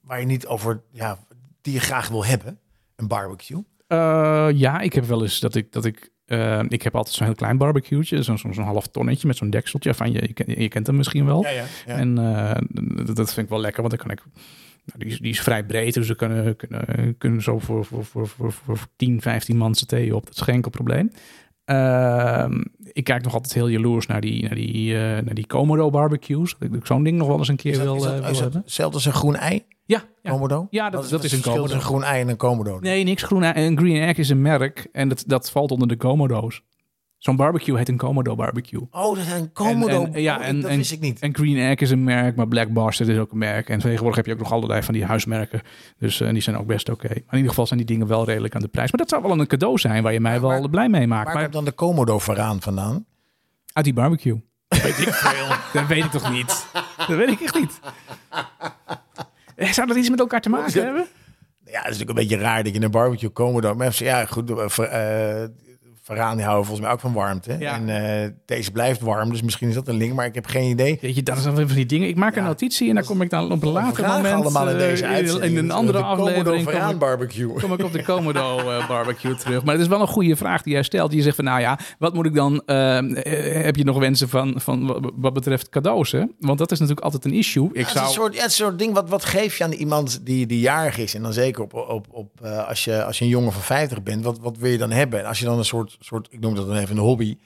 waar je niet over, ja, die je graag wil hebben? Een barbecue? Eh, ja, ik heb wel eens dat ik dat ik eh, ik heb altijd zo'n heel klein barbecue'tje, zo'n zo'n half tonnetje met zo'n dekseltje van je, je, ken- je kent hem misschien wel. ja. ja. En eh, dat, dat vind ik wel lekker, want dan kan ik. Nou, die, is, die is vrij breed, dus we kunnen, kunnen, kunnen zo voor, voor, voor, voor, voor 10, 15 man z'n op. Dat is geen enkel probleem. Ehm, ik kijk nog altijd heel jaloers naar die, naar die, eh, naar die Komodo barbecues. Dat ik zo'n ding nog wel eens een keer dat, wil, is dat, eh, wil is dat hebben. hetzelfde als een groen ei, Ja, ja. Komodo? Ja, dat- dat is een Komodo. een groen ei en een Komodo. Nee, niks groen. Een green egg is een merk en dat, dat valt onder de Komodo's. Zo'n barbecue heet een Komodo barbecue. Oh, dat zijn Komodo. En- en- ja, Oh, en- dat wist ik niet. En Green Egg is een merk, maar Black Bastard is ook een merk. En tegenwoordig heb je ook nog allerlei van die huismerken. Dus eh, die zijn ook best oké. Maar in ieder geval zijn die dingen wel redelijk aan de prijs. Maar dat zou wel een cadeau zijn waar je mij wel maar- blij mee maakt. Waar Maar komt dan de Komodo varaan vandaan? uit die barbecue. Dat weet ik veel. dat weet ik toch niet? Dat weet ik echt niet. Eh, Zou dat iets met elkaar te maken hebben? Ja, het is natuurlijk een beetje raar dat je een barbecue Komodo... Maar even, ja, goed, eh, varaan die houden volgens mij ook van warmte. Ja. En eh, deze blijft warm, dus misschien is dat een link, maar ik heb geen idee. Weet je, dat is dan weer van die dingen. Ik maak een Ja. notitie en dan kom ik dan op een later moment... allemaal in eh, deze in- uitzending. in een andere de Komodo aflevering kom ik, barbecue. kom ik op de Komodo eh, barbecue terug. Maar het is wel een goede vraag die jij stelt. Je zegt van, nou ja, wat moet ik dan... eh, eh, heb je nog wensen van, van wat- betreft cadeaus, hè? Want dat is natuurlijk altijd een issue. Ik Ja, het is zou... een soort, ja, het is een soort ding, wat, wat geef je aan iemand die, die jarig is? En dan zeker op, op, op, eh, als, je, als je een jongen van 50 bent, wat, wat wil je dan hebben? En als je dan een soort, soort ik noem dat dan even een hobby,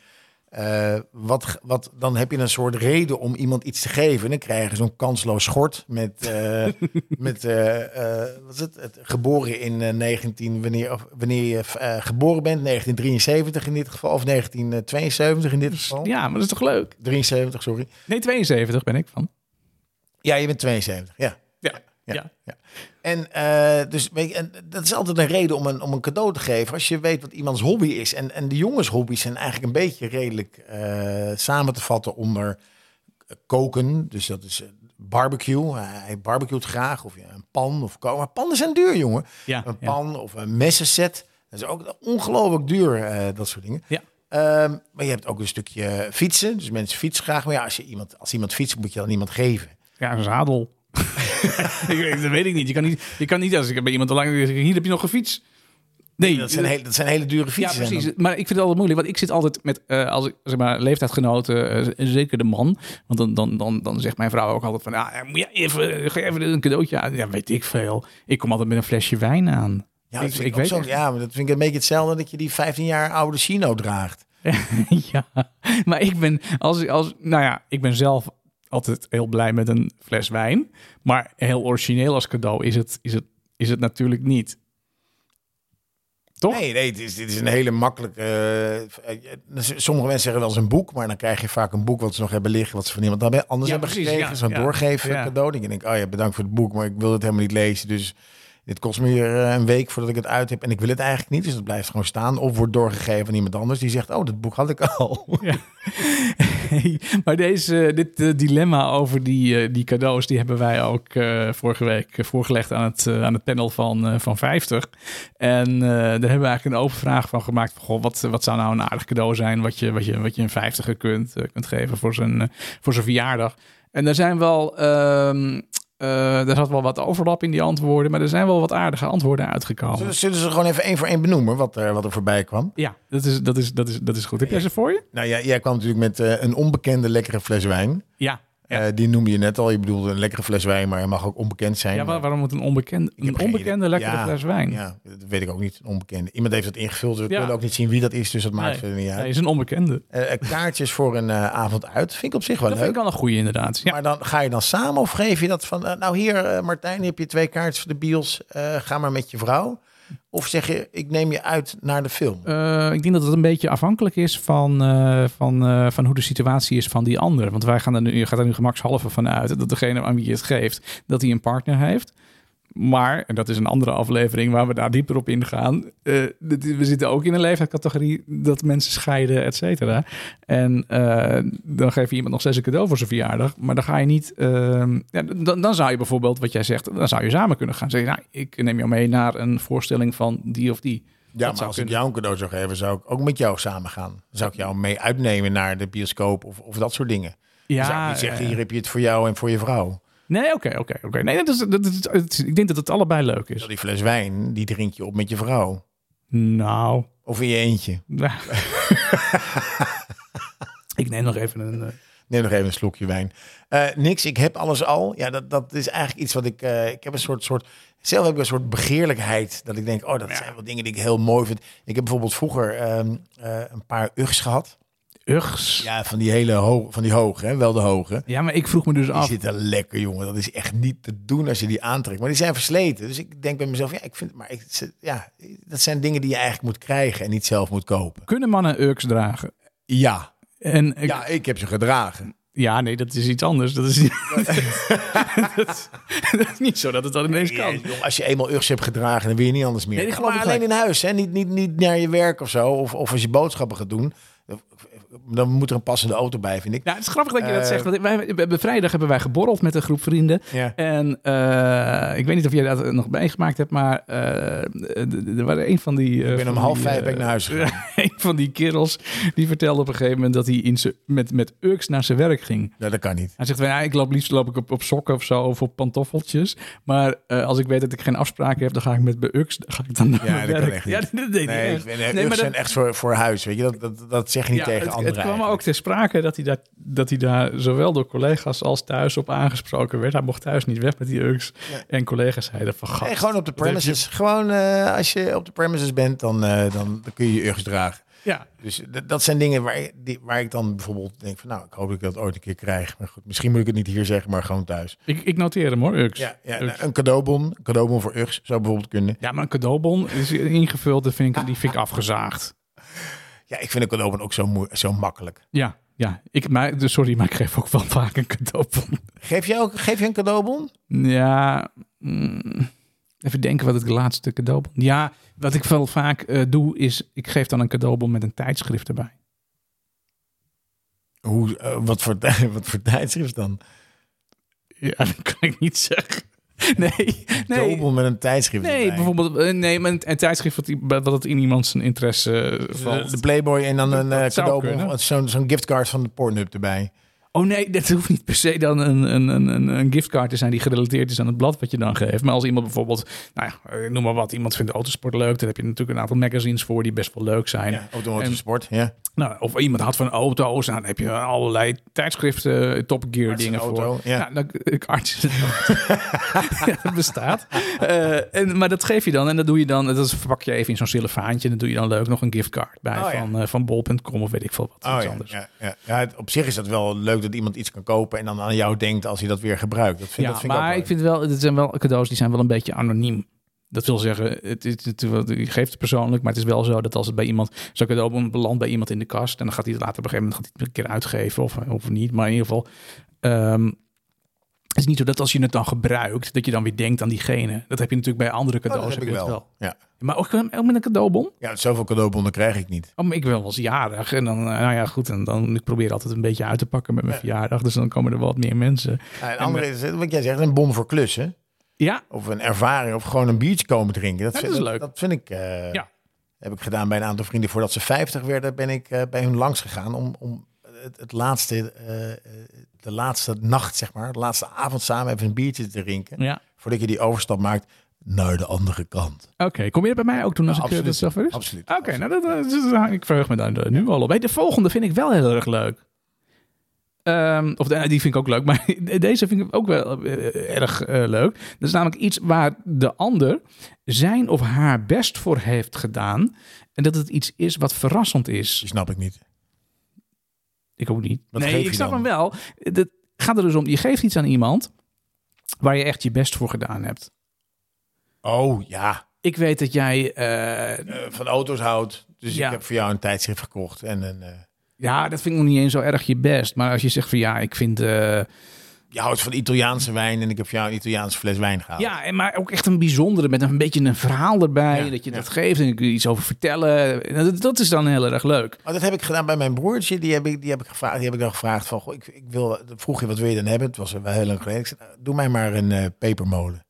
eh, wat, wat, dan heb je een soort reden om iemand iets te geven. En dan krijg je zo'n kansloos schort met, eh, met eh, wat is het? het geboren in eh, 19, wanneer, of, wanneer je geboren bent, 1973 in dit geval, of 1972 in dit geval. Ja, maar dat is toch leuk? 73, sorry. Nee, 72 ben ik van. Ja, je bent 72, ja. Ja. Ja. Ja. ja. En, eh, dus, weet je, en dat is altijd een reden om een, om een cadeau te geven. Als je weet wat iemands hobby is. En, en de jongens hobby's zijn eigenlijk een beetje redelijk eh, samen te vatten onder koken. Dus dat is eh, barbecue. Hij barbecuet graag. Of ja, een pan of koken. Maar pannen zijn duur, jongen. Ja, Een ja. pan of een messenset. Dat is ook ongelooflijk duur, dat soort dingen. Ja. Ehm, maar je hebt ook een stukje fietsen. Dus mensen fietsen graag. Maar ja, als, je iemand, als iemand fietst, moet je dan iemand geven. Ja, een zadel. dat weet ik niet. Je kan niet, je kan niet als ik bij iemand te lang zeg, hier heb je nog een fiets. Nee, Dat zijn, hele, dat zijn hele dure ja, fietsen. precies. Maar ik vind het altijd moeilijk, want ik zit altijd met, eh, als ik zeg maar, leeftijdgenoten, eh, zeker de man, want dan, dan, dan, dan zegt mijn vrouw ook altijd van, ja, moet je even, geef even een cadeautje aan. Ja, weet ik veel. Ik kom altijd met een flesje wijn aan. Ja, dat ik, vind ik ik, weet zo, ja, maar dat vind ik een beetje hetzelfde dat je die 15 jaar oude Chino draagt. ja, maar ik ben, als, als, nou ja, ik ben zelf altijd heel blij met een fles wijn. Maar heel origineel als cadeau is het, is het, is het natuurlijk niet. Toch? Nee, nee, dit is, dit is een hele makkelijke... eh, eh, sommige mensen zeggen wel eens een boek, maar dan krijg je vaak een boek wat ze nog hebben liggen, wat ze van iemand anders Ja, hebben precies, gekregen. Zo'n ja. doorgeven Ja. cadeau. Dan denk ik, oh ja, bedankt voor het boek, maar ik wil het helemaal niet lezen. Dus dit kost me hier eh, een week voordat ik het uit heb. En ik wil het eigenlijk niet, dus het blijft gewoon staan. Of wordt doorgegeven aan iemand anders die zegt, oh, dat boek had ik al. Hey, maar deze, dit eh, dilemma over die, eh, die cadeaus, die hebben wij ook eh, vorige week eh, voorgelegd aan het, eh, aan het panel van, eh, van 50. En eh, daar hebben we eigenlijk een open vraag van gemaakt. Van, goh, wat, wat zou nou een aardig cadeau zijn wat je, wat je, wat je een 50er kunt, eh, kunt geven voor zijn, eh, voor zijn verjaardag? En er zijn wel. ehm, eh, er zat wel wat overlap in die antwoorden, maar er zijn wel wat aardige antwoorden uitgekomen. Zullen, ze gewoon even één voor één benoemen wat er, wat er voorbij kwam? Ja, dat is, dat, is, dat, is, dat is goed. Heb jij ze voor je? Nou ja, jij kwam natuurlijk met eh, een onbekende lekkere fles wijn. Ja. Ja. Eh, die noemde je net al. Je bedoelde een lekkere fles wijn, maar hij mag ook onbekend zijn. Ja, waar- waarom moet een heb een onbekende lekkere Ja, fles wijn? Ja, dat weet ik ook niet. Een onbekende. Iemand heeft het ingevuld. We Ja. kunnen ook niet zien wie dat is, dus dat maakt Nee. verder niet Hij uit. is een onbekende. Eh, eh, kaartjes voor een avond uit vind ik op zich wel Dat leuk. vind ik wel een goede inderdaad. Maar dan ga je dan samen of geef je dat van... nou hier Martijn, heb je twee kaartjes voor de bios. Ga maar met je vrouw. Of zeg je, ik neem je uit naar de film. Eh, ik denk dat het een beetje afhankelijk is van, eh, van, eh, van hoe de situatie is van die ander. Want wij gaan er nu, je gaat er nu gemakshalve van uit dat degene aan wie je het geeft, dat hij een partner heeft. Maar, en dat is een andere aflevering waar we daar dieper op ingaan. eh, we zitten ook in een leeftijdscategorie dat mensen scheiden, et cetera. En eh, dan geef je iemand nog steeds een cadeau voor zijn verjaardag. Maar dan ga je niet. ehm, ja, dan, dan zou je bijvoorbeeld, wat jij zegt, dan zou je samen kunnen gaan zeggen: nou, Ik neem jou mee naar een voorstelling van die of die. ja, maar zou als ik jou een cadeau zou geven, zou ik ook met jou samen gaan. Zou ik jou mee uitnemen naar de bioscoop of, of dat soort dingen. Ja, zou ik niet zeggen, eh, hier heb je het voor jou en voor je vrouw. Nee, oké, oké, oké. Nee, dat is, dat is, ik denk dat het allebei leuk is. Die fles wijn, die drink je op met je vrouw. Nou, Of in je eentje. ik neem nog even een... eh, Neem nog even een slokje wijn. Eh, niks, ik heb alles al. Ja, dat, dat is eigenlijk iets wat ik... eh, ik heb een soort, soort... Zelf heb ik een soort begeerlijkheid. Dat ik denk, oh, dat zijn wel dingen die ik heel mooi vind. Ik heb bijvoorbeeld vroeger ehm, eh, een paar Uggs gehad. Uggs. Ja. Ja, van die hele hoge, van die hoge, hè? wel de hoge. maar ik vroeg me dus Die af. zitten lekker, jongen. Dat is echt niet te doen als je die aantrekt. Maar die zijn versleten. Dus ik denk bij mezelf, ja, ik vind, maar ik, ja, dat zijn dingen die je eigenlijk moet krijgen en niet zelf moet kopen. Kunnen mannen Uggs dragen? Ja, En ik- ja, ik heb ze gedragen. Ja, nee, dat is iets anders. Dat is, niet- dat, is- dat is niet zo dat het dan ineens Ja, kan. joh, als je eenmaal Uggs hebt gedragen, dan wil je niet anders meer. Nee, maar alleen in huis, hè? Niet, niet, niet naar je werk of zo. Of, of als je boodschappen gaat doen. Dan moet er een passende auto bij, vind ik. Nou, het is grappig dat je dat Eh, zegt. Want wij, vrijdag hebben wij geborreld met een groep vrienden. Ja. En eh, ik weet niet of jij dat nog meegemaakt hebt, maar eh, er waren een van die. Ik ben om half die, vijf ben ik naar huis gegaan. een van die kerels die vertelde op een gegeven moment dat hij in met, met Ux naar zijn werk ging. Nou, dat kan niet. Hij zegt, ja, ik loop liefst loop ik op, op sokken of zo, of op pantoffeltjes. Maar als ik weet dat ik geen afspraken heb, dan ga ik met mijn Ux, dan ga ik dan naar Ja, dat kan echt Ja, niet. dat deed hij Nee, echt. zijn echt voor, voor huis, weet je. Dat, dat, dat zeg je niet ja, tegen het, het kwam eigenlijk. ook ter sprake dat hij, daar, dat hij daar zowel door collega's als thuis op aangesproken werd. Hij mocht thuis niet weg met die Ux. En collega's zeiden van, gast, Nee, gewoon op de premises. Gewoon eh, als je op de premises bent, dan, eh, dan, dan kun je je Uggs dragen. Ja, Dus dat zijn dingen waar, ik- die, waar ik dan bijvoorbeeld denk van... nou, ik hoop dat ik dat ooit een keer krijg. Maar goed, misschien moet ik het niet hier zeggen, maar gewoon thuis. ik, ik noteer hem hoor, Ux. Ja, ja Ux. een cadeaubon. Een cadeaubon voor Uggs zou bijvoorbeeld kunnen. Ja, maar een cadeaubon is ingevuld, dat vind ik, die vind ik afgezaagd. Ja, ik vind een cadeaubon ook zo, zo makkelijk. Ja, ja. Ik, maar, dus sorry, maar ik geef ook wel vaak een cadeaubon. Geef je, ook, geef je een cadeaubon? Ja, mm, even denken wat het laatste cadeaubon... Ja, wat ik wel vaak eh, doe, is ik geef dan een cadeaubon met een tijdschrift erbij. Hoe, eh, wat, voor, wat voor tijdschrift dan? Ja, dat kan ik niet zeggen. Nee, nee. Met een tijdschrift Nee, erbij. bijvoorbeeld eh, nee, maar een, tijdschrift wat, wat het in iemand zijn interesse eh, valt. De, de Playboy en dan een cadeaubon. kunnen. Zo'n zo'n giftcard van de Pornhub erbij. Oh nee, dat hoeft niet per se dan een, een, een, een- een giftcard te zijn die gerelateerd is aan het blad wat je dan geeft. Maar als iemand bijvoorbeeld, nou ja, eh, noem maar wat, iemand vindt autosport leuk, dan heb je natuurlijk een aantal magazines voor die best wel leuk zijn. Ja, automotive En- sport. Ja. Nou, of iemand had van auto's, nou, dan heb je allerlei tijdschriften, eh, Top Gear Arts dingen auto, voor. ja. Nou, dan, ik arts ja, dat bestaat. Eh, en, maar dat geef je dan en dat doe je dan, dat is, verpak je even in zo'n cellofaantje en dan doe je dan leuk nog een giftcard bij Oh, ja. van, van bol.com of weet ik veel wat. Oh, iets ja, anders. ja, ja. ja, het- op zich is dat wel leuk dat iemand iets kan kopen en dan aan jou denkt als hij dat weer gebruikt. Dat vind, Ja, dat vind maar ik vind wel, het zijn wel cadeaus die zijn wel een beetje anoniem. Dat wil zeggen, het, het, het- je geeft het persoonlijk, maar het is wel zo dat als het bij iemand, zo'n cadeau belandt bij iemand in de kast en dan gaat hij het later op een gegeven moment gaat hij het een keer uitgeven of, of niet. Maar in ieder geval, ehm, het is niet zo dat als je het dan gebruikt, dat je dan weer denkt aan diegene. Dat heb je natuurlijk bij andere Oh, dat cadeaus. heb ik je dat wel. Ja. Maar ook, ook met een cadeaubon? ja, zoveel cadeaubonnen krijg ik niet. Oh, maar ik ben wel eens jarig en dan, eh, nou ja, goed. En dan, ik probeer altijd een beetje uit te pakken met mijn verjaardag. Dus dan komen er wat meer mensen. Ja, en andere is, wat jij zegt, een bon voor klussen. Ja, Of een ervaring, of gewoon een biertje komen drinken. Dat, Ja, vind, dat is leuk. dat vind ik... eh, Ja. Heb ik gedaan bij een aantal vrienden. Voordat ze 50 werden, ben ik eh, bij hun langs gegaan om, om het, het laatste, eh, eh, de laatste nacht, zeg maar, de laatste avond samen even een biertje te drinken. ja. Voordat je die overstap maakt naar de andere kant. Oké, kom je bij mij ook doen als Ja, ik eh, dat zover is? Absoluut. Oké, nou, dat, dat- dat- ik verheug me daar nu al op. Hey, de volgende vind ik wel heel erg leuk. Ehm, of de- die vind ik ook leuk, maar deze vind ik ook wel eh, erg eh, leuk. Dat is namelijk iets waar de ander zijn of haar best voor heeft gedaan. En dat het iets is wat verrassend is. Die snap ik niet. Ik ook niet. Wat nee, ik snap dan? hem wel. Het gaat er dus om, je geeft iets aan iemand waar je echt je best voor gedaan hebt. Oh ja, Ik weet dat jij... eh, Eh, van auto's houdt. Dus Ja. ik heb voor jou een tijdschrift gekocht. En een, eh, ja, dat vind ik nog niet eens zo erg je best. Maar als je zegt van ja, ik vind... je houdt van Italiaanse wijn en ik heb jou een Italiaanse fles wijn gehaald. ja, en maar ook echt een bijzondere met een beetje een verhaal erbij. Ja, dat je ja. dat geeft en ik kun je iets over vertellen. En Dat, dat is dan heel erg leuk. Maar dat heb ik gedaan bij mijn broertje. Die heb ik, die heb ik, gevraagd, die heb ik dan gevraagd van... Goh, ik, ik wil, vroeg je, wat wil je dan hebben? Het was wel heel lang geleden. Ik zei, nou, doe mij maar een eh, pepermolen.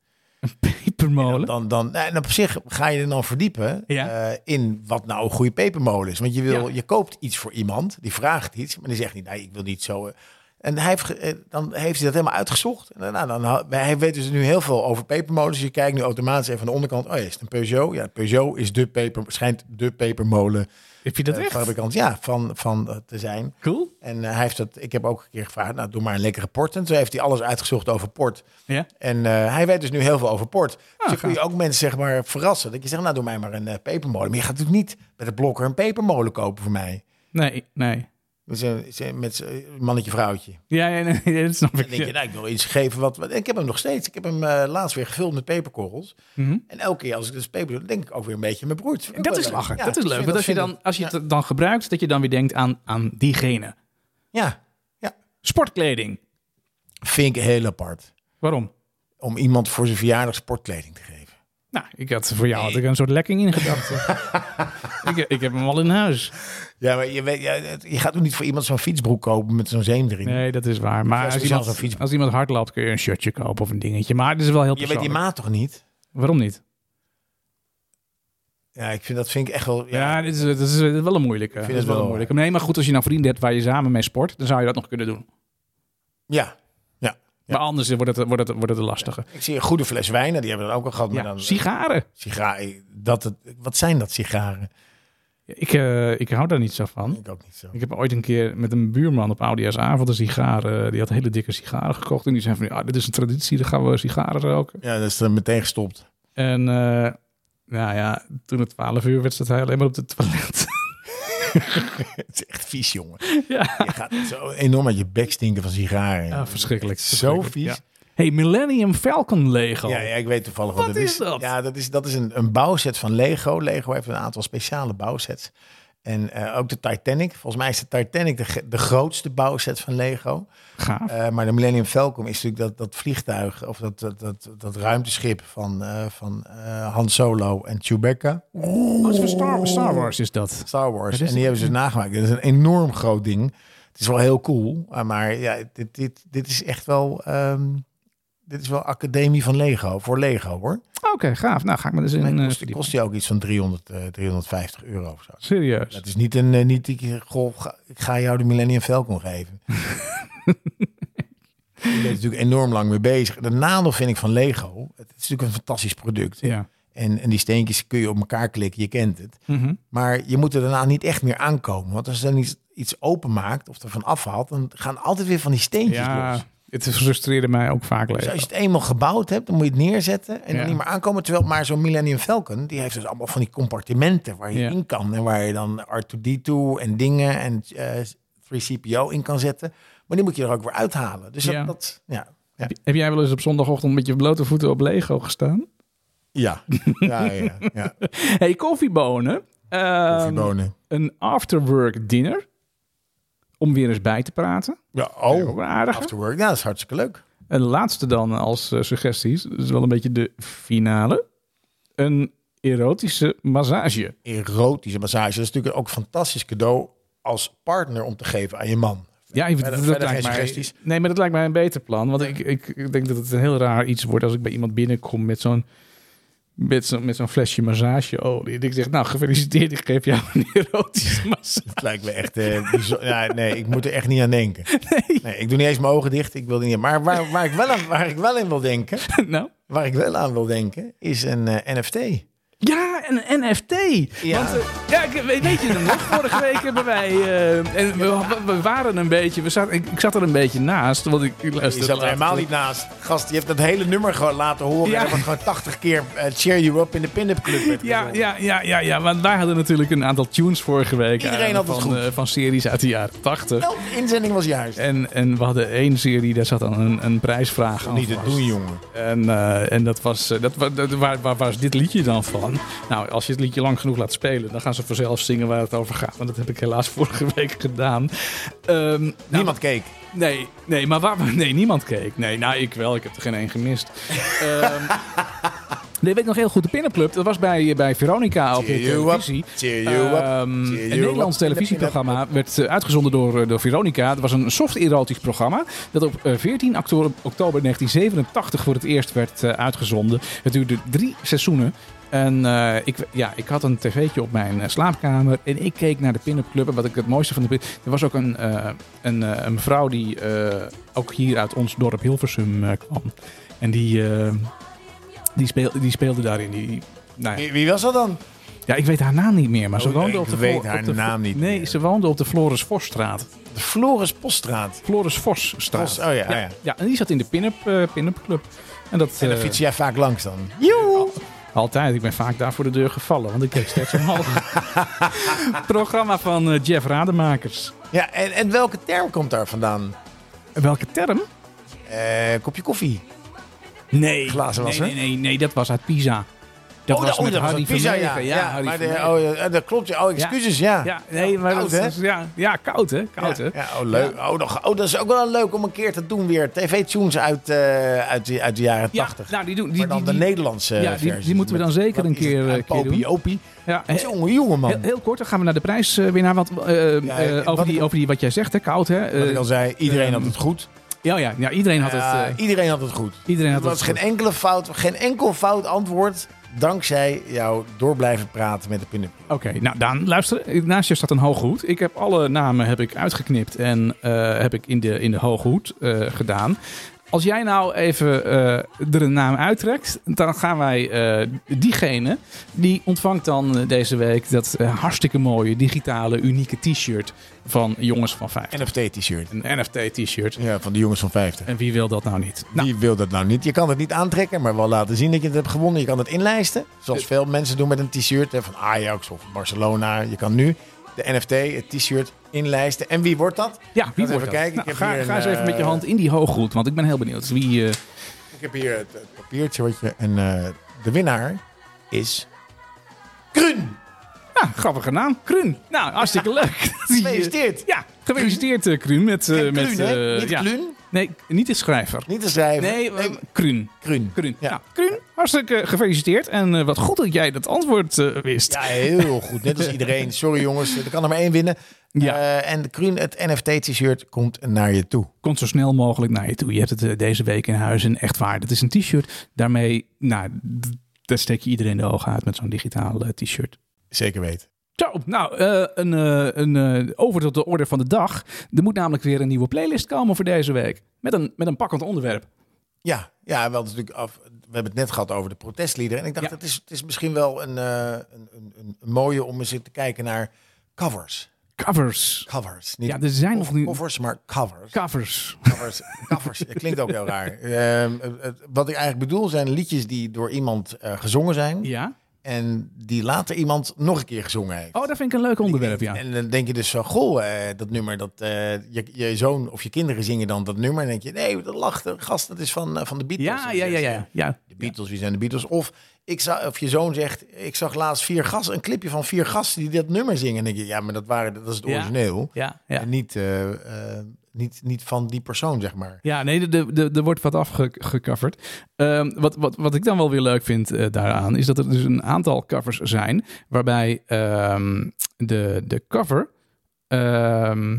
Pepermolen. Dan, dan, nou, en op zich ga je er dan verdiepen Ja. eh, in wat nou een goede pepermolen is. Want je, wil, je koopt iets voor iemand, die vraagt iets, maar die zegt niet, nee, ik wil niet zo. eh, En hij heeft, eh, dan heeft hij dat helemaal uitgezocht. En nou, dan, hij weet dus nu heel veel over pepermolens. Je kijkt nu automatisch even aan de onderkant. Oh ja, is het een Peugeot? Ja, Peugeot is de peper, schijnt de pepermolen Heb je dat eh, echt? fabrikant ja, van, van eh, te zijn. Cool. En hij heeft dat, ik heb ook een keer gevraagd, nou doe maar een lekkere port. En toen heeft hij alles uitgezocht over port. Ja. En hij weet dus nu heel veel over port. dus dan kun je ook mensen zeg maar verrassen. Dat je zegt, nou doe mij maar een pepermolen. Maar je gaat natuurlijk niet met het blokker een pepermolen kopen voor mij. Nee, nee. Met zo'n- zo'n- met mannetje vrouwtje. Ja, ja, nee, nee, dat snap Dan ik. denk je, nou, ik wil iets geven wat... wat- ik heb hem nog steeds. Ik heb hem eh, laatst weer gevuld met peperkorrels. Mhm. En elke keer als ik dus peper doe, dan denk ik ook weer een beetje mijn ik Dat ook is lachen. Ja, dat is leuk. Want als je, dan, als je ja. het dan gebruikt, dat je dan weer denkt aan, aan diegene. Ja, ja, Sportkleding. vind ik heel apart. Waarom? Om iemand voor zijn verjaardag sportkleding te geven. Nou, ik had voor jou had ik een soort lekking in gedachten. ik, ik heb hem al in huis. Ja, maar je, weet, het- je gaat ook niet voor iemand zo'n fietsbroek kopen met zo'n zeem erin. Nee, dat is waar. Maar als speciaal iemand, als iemand hard loopt, kun je een shirtje kopen of een dingetje. Maar het is wel heel je weet die maat toch niet? Waarom niet? Ja, ik vind dat vind ik echt wel. Ja, Ja, dit is, dit is wel een moeilijke. vind Dit het is wel wel- een moeilijke. Nee, maar goed, als je nou vrienden hebt waar je samen mee sport, dan zou je dat nog kunnen doen. ja. Maar anders wordt het, wordt, het, wordt het een lastige. Ik zie een goede fles wijn, die hebben we ook al gehad. Maar dan, sigaren. sigaren. Dat het, wat zijn dat sigaren? Ik, eh, ik hou daar niet zo van. Ik ook niet zo. Ik heb ooit een keer met een buurman op oudejaarsavond een sigaar. eh, die had hele dikke sigaren gekocht. En die zei van, ja, dit is een traditie, dan gaan we sigaren roken. Ja, dat is er meteen gestopt. En eh, nou ja, toen het 12 uur werd, zat hij alleen maar op het toilet. Het is echt vies, jongen. ja. Je gaat zo enorm uit je bek stinken van sigaren. ja, verschrikkelijk. Zo vies. ja. Hey, Millennium Falcon Lego. Ja, ja, ik weet toevallig wat, Wat het is is. dat? Ja, dat is, dat is een, een bouwset van Lego. Lego heeft een aantal speciale bouwsets. En eh, ook de Titanic. Volgens mij is de Titanic de, de grootste bouwset van Lego. Gaaf. Eh, maar de Millennium Falcon is natuurlijk dat, dat vliegtuig, of dat, dat, dat, dat ruimteschip van, eh, van eh, Han Solo en Chewbacca. Wat voor Star, Star Wars is dat? Star Wars. Dat En die hebben ze dus nagemaakt. Dat is een enorm groot ding. Het is wel heel cool. Maar ja, dit, dit, dit is echt wel. ehm, dit is wel academie van Lego. Voor Lego hoor. Oké, gaaf. Nou, ga ik me dus in En eh, kost, kost die ook iets van 300, eh, 350 euro of zo. Serieus. Dat is niet een. eh, niet die, goh, ga- ik ga jou de Millennium Falcon geven. Je bent natuurlijk enorm lang mee bezig. De nadeel vind ik van Lego. Het is natuurlijk een fantastisch product. Ja. En, en die steentjes kun je op elkaar klikken. Je kent het. Mhm. Maar je moet er daarna niet echt meer aankomen. Want als je dan iets, iets openmaakt of ervan afhaalt, dan gaan altijd weer van die steentjes Ja, los. Het frustreerde mij ook vaak. Dus als je het eenmaal gebouwd hebt, dan moet je het neerzetten en Ja. dan niet meer aankomen. Terwijl maar zo'n Millennium Falcon, die heeft dus allemaal van die compartimenten waar je Ja. in kan. En waar je dan R2-D2 en dingen en eh 3CPO in kan zetten. Maar die moet je er ook weer uithalen. Dus dat, Ja. dat ja. Ja. Heb jij wel eens op zondagochtend met je blote voeten op Lego gestaan? Ja. ja, ja, ja. Hey, koffiebonen. Ehm, Koffiebonen. een afterwork dinner. Om weer eens bij te praten. Ja, oh. aardige. Afterwork, ja, dat is hartstikke leuk. En de laatste dan als eh, suggesties. Dat is wel een beetje de finale. Een erotische massage. Erotische massage. Dat is natuurlijk ook een fantastisch cadeau als partner om te geven aan je man. Ja, Verder- dat verder lijkt mij? Nee, maar dat lijkt mij een beter plan. Want ik, ik, ik denk dat het een heel raar iets wordt als ik bij iemand binnenkom met zo'n met zo'n met zo'n flesje massageolie. En ik zeg, nou, gefeliciteerd, ik geef jou een erotische massage. Het lijkt me echt eh, ja, nee, ik moet er echt niet aan denken. Nee. ik doe niet eens mijn ogen dicht. Ik wil niet. Maar waar, waar, ik wel aan, waar ik wel in wil denken, nou, waar ik wel aan wil denken, is een eh, NFT. ja, en een NFT. Ja. Want, eh, ja, ik, weet, weet je het nog? Vorige week hebben wij... eh, en we, waren een beetje... We zaten, ik, ik zat er een beetje naast, want ik, ik Je zat er helemaal niet naast. Gast, je hebt dat hele nummer gewoon laten horen. Ja. En wordt gewoon 80 keer eh, Cheer You Up in de Pin-Up Club. Ja, ja, ja, ja, ja, want wij hadden natuurlijk een aantal tunes vorige week. Iedereen aan had het van, goed. eh, van series uit de jaren 80. Elke inzending was juist. En, en we hadden één serie, daar zat dan een, een prijsvraag aan niet te vast. doen, jongen. En, en dat was, dat, wa- dat, waar, waar was dit liedje dan van? Nou, als je het liedje lang genoeg laat spelen, dan gaan ze vanzelf zingen waar het over gaat. Want dat heb ik helaas vorige week gedaan. Ehm, nou, Niemand keek. Nee, nee, maar waar, nee, niemand keek. Nee, nou, ik wel. Ik heb er geen één gemist. Ehm, weet ik nog heel goed. De Pin-Up Club, dat was bij, bij Veronica op de televisie. cheer you up, cheer een Nederlands televisieprogramma werd eh, uitgezonden door, eh, door Veronica. Het was een soft-erotisch programma dat op eh, 14 oktober, oktober 1987 voor het eerst werd eh, uitgezonden. Het duurde drie seizoenen. En eh, ik, ja, ik had een tv'tje op mijn eh, slaapkamer en ik keek naar de Pin-Up Club. En wat ik het mooiste van de Er was ook een, eh, een, eh, een mevrouw die eh, ook hier uit ons dorp Hilversum eh, kwam. En die, eh, die, speel, die speelde daarin. Die, nou ja, Wie, wie was dat dan? ja, ik weet haar naam niet meer, maar ze Oh, woonde ik op de weet Flo- haar de naam niet Nee, meer. ze woonde op de Floris Vosstraat. De Floris Poststraat. Floris Vosstraat. Vos, oh ja, ja. ja. en die zat in de pin-up eh, pin-up club. En dat En dan eh, fiets jij vaak langs dan. altijd. Ik ben vaak daar voor de deur gevallen, want ik keek steeds omhoog. Programma van eh, Jeff Rademakers. Ja, en, en welke term komt daar vandaan? Welke term? Eh, kopje koffie. Nee. Glazen was nee, nee, nee, nee, dat was uit Pisa. Dat oh, was oh, met dat Harry een pizza, ja. Ja, Harry maar de, oh, ja, dat klopt. Ja. Oh, excuses, ja. Ja, nee, maar koud, dat is- ja, ja, koud hè? Koud hè? Ja, ja, oh, leuk. Oh, nog, oh, dat is ook wel leuk om een keer te doen weer. TV-tunes uit, eh, uit, de- uit de jaren Ja, 80. nou, die doen die, maar dan die, de Nederlandse Ja, die- die moeten we dan zeker wat een keer, Ja, eh, keer doen. Opie. ja, Jongen, jongen, man. heel, heel kort, dan gaan we naar de prijswinnaar. Want eh, Ja, eh, wat over, die, over die wat jij zegt, hè, koud hè? Wat ik Eh, al zei, iedereen had het goed. Ja, ja, ja, iedereen had het. Eh, iedereen had het goed. iedereen had Er het. was geen enkele fout, geen enkel fout antwoord. Dankzij jou door blijven praten met de pin-up. Oké, nou Daan, luister. Naast je staat een hoge hoed. Ik heb alle namen heb ik uitgeknipt en eh, heb ik in de, in de hoge hoed eh, gedaan. Als jij nou even eh, er een naam uittrekt, dan gaan wij eh, diegene, die ontvangt dan eh, deze week dat hartstikke mooie digitale unieke t-shirt van Jongens van 50. NFT-t-shirt. Een NFT-t-shirt. Ja, van de jongens van 50. En wie wil dat nou niet? Nou, Wie wil dat nou niet? Je kan het niet aantrekken, maar wel laten zien dat je het hebt gewonnen. Je kan het inlijsten, zoals veel mensen doen met een t-shirt van Ajax of Barcelona. Je kan nu de NFT, het t-shirt, inlijsten. En wie wordt dat? ja, wie even wordt dat? kijken. Ik Nou, heb ga, hier een, ga eens even met je eh, hand in die hoge hoed, want ik ben heel benieuwd. Wie, eh, Ik heb hier het, het papiertje wat je... En eh, de winnaar is... Krun! Ja, grappige naam. Kruun. Nou, hartstikke leuk. Gefeliciteerd! Ja, gefeliciteerd uh, Kruun. Met, met, Niet ja. Kluun, Nee, niet de schrijver. niet de schrijver. Nee, eh, Kruun. Krun. Kruun. Ja. Nou, Kruun, hartstikke gefeliciteerd. En wat goed dat jij dat antwoord wist. Ja, heel goed. Net als iedereen. Sorry jongens, er kan er maar één winnen. Ja. Eh, en het NFT-t-shirt, komt naar je toe. Komt zo snel mogelijk naar je toe. Je hebt het eh, deze week in huis en echt waar. Dat is een t-shirt. Daarmee, nou, daar steek je iedereen de ogen uit met zo'n digitaal eh, t-shirt. Zeker weten. Zo, nou, een, een, over tot de orde van de dag. Er moet namelijk weer een nieuwe playlist komen voor deze week. Met een, met een pakkend onderwerp. Ja, ja wel, natuurlijk af, we hebben het net gehad over de protestliederen. En ik dacht, Ja. het, is, het is misschien wel een, een, een, een, een mooie om eens te kijken naar covers. Covers. Covers. Niet Ja, er zijn nog nu covers, maar covers. covers. Covers, covers. Het klinkt ook heel raar. Ehm, het- het- wat ik eigenlijk bedoel zijn liedjes die door iemand eh, gezongen zijn. Ja. En die later iemand nog een keer gezongen heeft. Oh, dat vind ik een leuk onderwerp, ja. En dan denk je dus zo, goh, eh, dat nummer, dat eh, je, je zoon of je kinderen zingen dan dat nummer. En dan denk je, nee, dat lacht, de gast, dat is van, eh, van de Beatles. Ja, ja, ja, ja. ja. Beatles, wie zijn de Beatles? Of, ik zag, of je zoon zegt, ik zag laatst vier gasten, een clipje van vier gasten die dat nummer zingen. En denk je, ja, maar dat, waren, dat is het origineel. Ja, ja. En niet, eh, eh, niet, niet van die persoon, zeg maar. Ja, nee, er wordt wat afgecoverd. Ehm wat, wat, wat ik dan wel weer leuk vind eh, daaraan, is dat er dus een aantal covers zijn waarbij ehm, de, de cover ehm,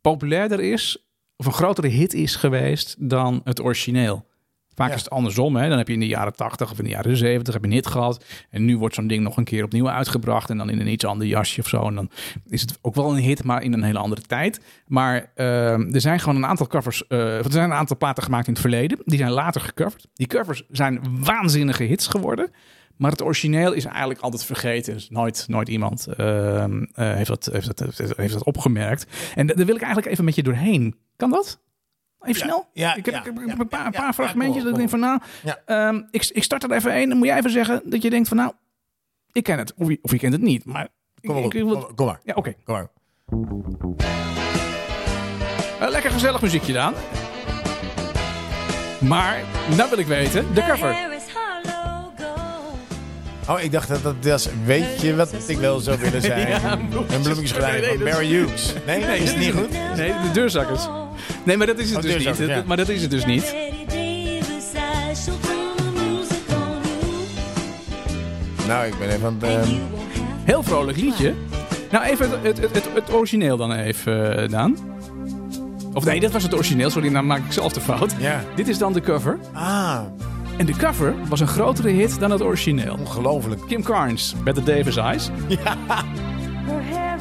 populairder is of een grotere hit is geweest dan het origineel. Vaak Ja. is het andersom. Hè? Dan heb je in de jaren 80 of in de jaren 70 heb je een hit gehad. En nu wordt zo'n ding nog een keer opnieuw uitgebracht. En dan in een iets ander jasje of zo. En dan is het ook wel een hit, maar in een hele andere tijd. Maar ehm, er zijn gewoon een aantal covers. eh, er zijn een aantal platen gemaakt in het verleden. Die zijn later gecoverd. Die covers zijn waanzinnige hits geworden. Maar het origineel is eigenlijk altijd vergeten. Dus nooit, nooit iemand ehm, eh, heeft, dat, heeft, dat, heeft, heeft dat opgemerkt. En daar wil ik eigenlijk even met je doorheen. Kan dat? Even Ja, snel? ja, ik heb, ja, ik heb ja, een paar, ja, paar ja, fragmentjes. dat ik denk van nou, Ja. ehm, ik, ik start er even één. Dan moet jij even zeggen dat je denkt van nou, ik ken het. Of je, of je kent het niet. Maar Kom maar, ik, op, ik kom, maar, kom maar. ja, oké. Kom maar. Eh, lekker gezellig muziekje dan. Maar, nou wil ik weten, de cover. Oh, ik dacht dat dat was, weet je wat ik wel zou willen zijn? Ja, een bloemetjesgeleid Nee, van Barry Hughes. Nee, Nee, is het niet goed? Nee, de deurzakkers. Nee, maar dat is het Oh, dus niet. ja. Maar dat is het dus niet. Nou, ik ben even aan het... ehm, Heel vrolijk liedje. Nou, even het, het, het, het origineel dan even, eh, Daan. Of nee, dat was het origineel. Sorry, nou maak ik zelf de fout. ja. Dit is dan de cover. Ah, En de cover was een grotere hit dan het origineel. ongelooflijk. Kim Carnes met de Davis Eyes. Her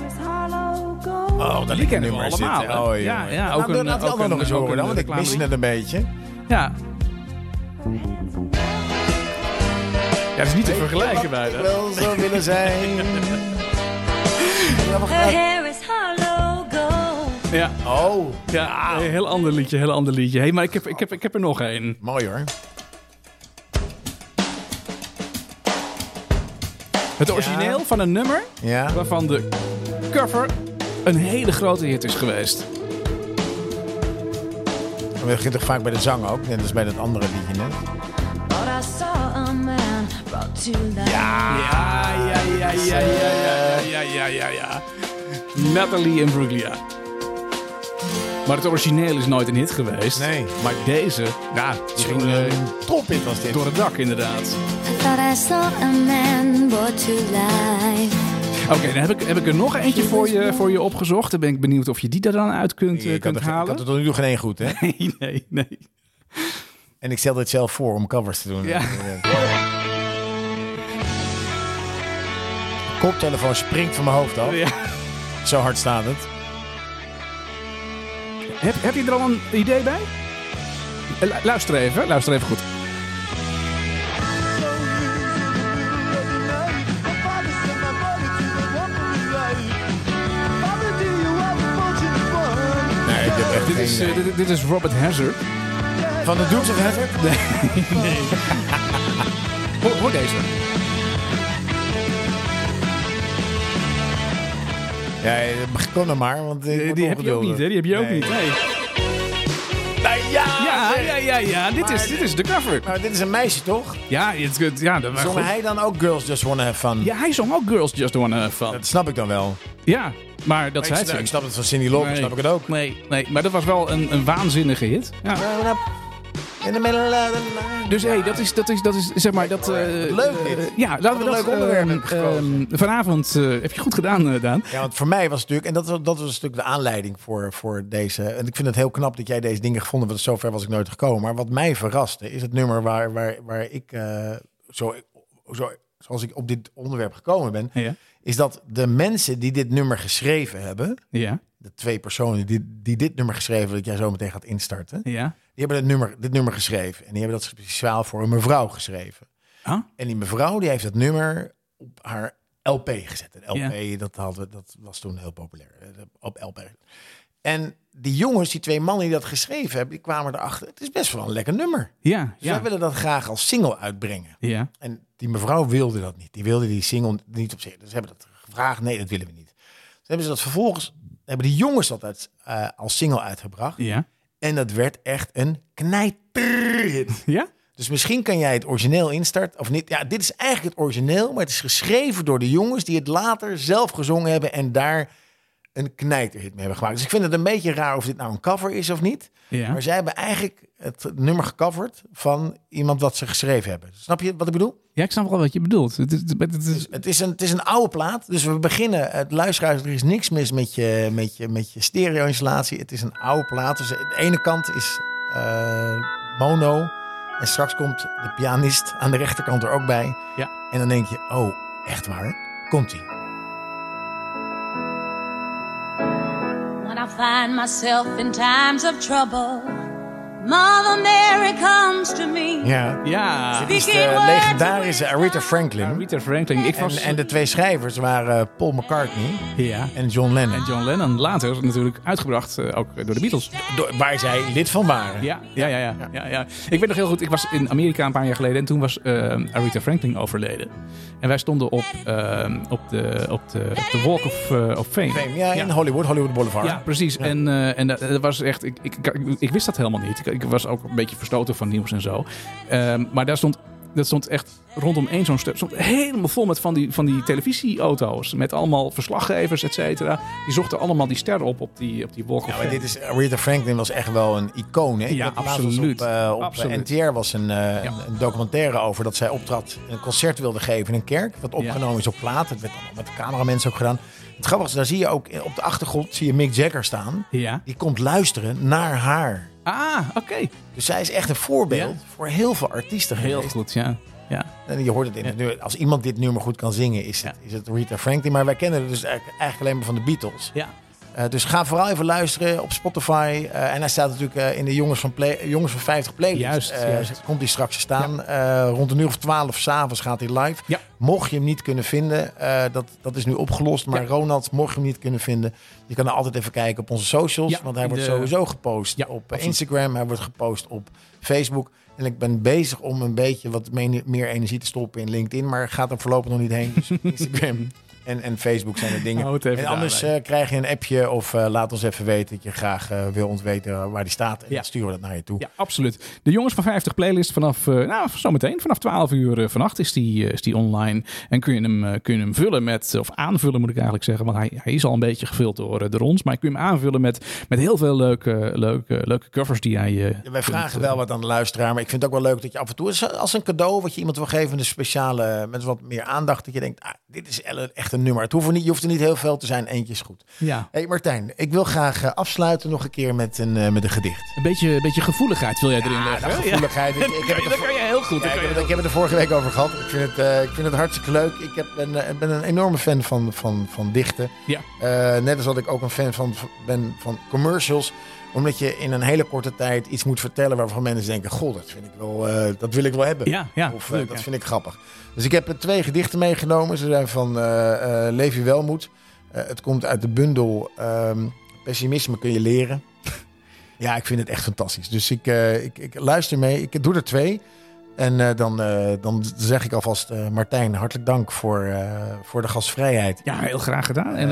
Oh, dat Die kennen we allemaal, hè? Oh, Ja, ja, Nou, ook dan een- laat die nog eens horen dan, want ik mis het een beetje. Ja. Ja, dat is niet te vergelijken ik bijna. wel zou willen zijn. Ja, wacht, Her hair is hollow gold. Ja, Oh, ja een heel ander liedje, heel ander liedje. Hey, maar ik heb, ik heb, ik heb er nog één. mooi hoor. Het origineel van een nummer Ja. waarvan de cover een hele grote hit is geweest. We beginnen toch vaak bij de zang ook, net als bij dat andere liedje net. Thought I saw a man brought to life. Ja, ja, ja, ja, ja, ja, ja, ja, ja, ja. Natalie Imbruglia. Maar het origineel is nooit een hit geweest. Nee. Maar deze, ja, die ging eh, Een tophit was dit. door het dak inderdaad. I thought I saw a man brought to life. Oké, dan heb ik, heb ik er nog eentje voor je, voor je opgezocht. Dan ben ik benieuwd of je die er dan uit kunt, eh, ik, had kunt er, ik halen. had er tot nu toe geen één goed, hè? Nee, nee, nee. En ik stelde het zelf voor om covers te doen. Ja. Koptelefoon springt van mijn hoofd af. Ja. Zo hard staat het. Heb, heb je er al een idee bij? Eh, lu- Luister even, luister even goed. Dit is, eh, dit, dit is Robert Hazard. Van de Dukes of Hazzard? Hoor, hoor deze. Ja, eh, kom dan maar, want Die, heb je ook niet, hè? Die heb je ook Nee. niet. Nee. Ja! Ja, ja, ja, ja. Dit is, dit is de cover. Maar dit is een meisje, toch? Ja, het, het- ja, dat Zong hij dan ook Girls Just Wanna Have Fun? Ja, hij zong ook Girls Just Wanna Have Fun. Dat snap ik dan wel. Ja, maar dat zei ik, het ik snap het van Cindy Lauper, Nee. snap ik het ook. Nee, nee, maar dat was wel een, een waanzinnige hit. Ja. In the middle of the night. Dus hé, hey, dat is, dat is, dat is, zeg maar, dat... eh, Leuk dit. eh, ja, laten we een dat... leuk onderwerp ehm, vanavond eh, heb je goed gedaan, eh, Daan. Ja, want voor mij was het natuurlijk, en dat, was- dat was natuurlijk de aanleiding voor, voor deze. En ik vind het heel knap dat jij deze dingen gevonden hebt, want zover was ik nooit gekomen. Maar wat mij verraste, is het nummer waar, waar, waar ik, eh, zo, zo, zoals ik op dit onderwerp gekomen ben, Ja. is dat de mensen die dit nummer geschreven hebben, Ja, de twee personen die, die dit nummer geschreven, hebben, dat jij zo meteen gaat instarten, ja. Die hebben dit nummer, dit nummer geschreven. En die hebben dat speciaal voor een mevrouw geschreven. Ah, En die mevrouw die heeft het nummer op haar LP gezet. Een LP, dat, hadden, dat was toen heel populair. eh, Op LP. En die jongens, die twee mannen die dat geschreven hebben, die kwamen erachter. Het is best wel een lekker nummer. ja, Dus ja. willen dat graag als single uitbrengen. Ja, En die mevrouw wilde dat niet. Die wilde die single niet op zich. Dus ze hebben dat gevraagd. Nee, dat willen we niet. Dus hebben ze dat vervolgens, hebben die jongens dat uit, eh, als single uitgebracht. ja. En dat werd echt een knijterhit. Ja? Dus misschien kan jij het origineel instarten. Of niet. Ja, dit is eigenlijk het origineel. Maar het is geschreven door de jongens die het later zelf gezongen hebben. En daar een knijterhit mee hebben gemaakt. Dus ik vind het een beetje raar of dit nou een cover is of niet. Ja. Maar zij hebben eigenlijk het nummer gecoverd van iemand wat ze geschreven hebben. Snap je wat ik bedoel? Ja, ik snap wel wat je bedoelt. Het is, het is, Het is een, het is een oude plaat. Dus we beginnen. Het luisteraars, er is niks mis met je, met je, met je stereo-installatie. Het is een oude plaat. Dus de ene kant is eh, mono. En straks komt de pianist aan de rechterkant er ook bij. Ja. En dan denk je, oh, echt waar? Komt-ie. When I find myself in times of trouble, Mother Mary comes to me. Ja. ja. Het is de legendarische Aretha Franklin. Rita Franklin. Ik was... En, en de twee schrijvers waren Paul McCartney ja. en John Lennon. En John Lennon later natuurlijk uitgebracht, eh, ook door de Beatles. Door- waar zij lid van waren. Ja, ja, ja, ja, ja, ja. Ik weet nog heel goed, ik was in Amerika een paar jaar geleden en toen was eh Aretha Franklin overleden. En wij stonden op, eh, op, de, op, de, op de Walk of, eh, of Fame. Fame, Ja, in Ja. Hollywood, Hollywood Boulevard. Ja, precies. En, eh, en dat, dat was echt, ik, ik, ik, ik wist dat helemaal niet. Ik, ik was ook een beetje verstoten van nieuws en zo. Ehm, maar daar stond Dat stond echt rondom één zo'n stuk. stond helemaal vol met van die, van die televisieauto's. Met allemaal verslaggevers, et cetera. Die zochten allemaal die sterren op op die, op die Walk of Ja, maar dit is, Aretha Franklin was echt wel een icoon. Hè? Ja, absoluut. Op, eh, op Absoluut. NTR was een, eh, een, een documentaire over dat zij optrad, een concert wilde geven in een kerk. Wat opgenomen is op plaat. Het werd allemaal met de cameramensen ook gedaan. Het grappige is, daar zie je ook op de achtergrond zie je Mick Jagger staan. Ja. Die komt luisteren naar haar. Ah, oké. Dus zij is echt een voorbeeld Ja. voor heel veel artiesten Heel geweest. goed, ja. ja. En je hoort het in het nummer. Als iemand dit nummer goed kan zingen, is het, is het Rita Franklin. Maar wij kennen het dus eigenlijk, eigenlijk alleen maar van de Beatles. Ja. Eh, dus ga vooral even luisteren op Spotify. Eh, en hij staat natuurlijk eh, in de Jongens van, Play, Jongens van 50 playlist. Juist, juist. Komt hij straks te staan. Rond een uur of 12 s'avonds gaat hij live. Ja. Mocht je hem niet kunnen vinden, dat, dat is nu opgelost. Maar Ja. Ronald, mocht je hem niet kunnen vinden, je kan er altijd even kijken op onze socials. Want hij wordt de- sowieso gepost Ja, op. Instagram. Hij wordt gepost op Facebook. En ik ben bezig om een beetje wat me- meer energie te stoppen in LinkedIn. Maar gaat er voorlopig nog niet heen. Dus Instagram en, en Facebook zijn de dingen. En anders eh, krijg je een appje of eh, laat ons even weten dat je graag eh, wil ontweten waar die staat. En Ja. dan sturen we dat naar je toe. Ja, absoluut. De Jongens van 50 playlist vanaf, nou, zometeen, vanaf 12 uur vannacht is die, is die online. En kun je, hem, kun je hem vullen met, of aanvullen moet ik eigenlijk zeggen, want hij, hij is al een beetje gevuld door, door ons. Maar kun je hem aanvullen met, met heel veel leuke, leuke, leuke covers die hij... eh, Wij vragen wel wat aan de luisteraar, maar ik vind het ook wel leuk dat je af en toe, als een cadeau wat je iemand wil geven, een speciale, met wat meer aandacht, dat je denkt, ah, dit is echt een nummer. Het hoeft er niet, je hoeft er niet heel veel te zijn, eentje is goed. Ja, hey Martijn, ik wil graag eh, afsluiten nog een keer met een, eh, met een gedicht. een beetje, een beetje gevoeligheid wil jij erin Ja, leggen. hè? gevoeligheid. Ik, ik heb het dat kan je heel goed. Ja, ik, heb, het- ik heb het er vorige week over gehad. Ik vind het, eh, ik vind het hartstikke leuk. Ik heb, ben, ben een enorme fan van, van, van dichten. Ja. Net als dat ik ook een fan van, ben van commercials. Omdat je in een hele korte tijd iets moet vertellen waarvan mensen denken... Goh, dat, vind ik wel, eh, dat wil ik wel hebben. Ja, ja, of eh, dat vind ik grappig. Dus ik heb er twee gedichten meegenomen. Ze zijn van eh Levi Welmoed. Het komt uit de bundel ehm, Pessimisme kun je leren. ja, ik vind het echt fantastisch. Dus ik, ik, ik luister mee. Ik doe er twee. En eh, dan, eh, dan zeg ik alvast, eh, Martijn, hartelijk dank voor, voor de gastvrijheid. Ja, heel graag gedaan. En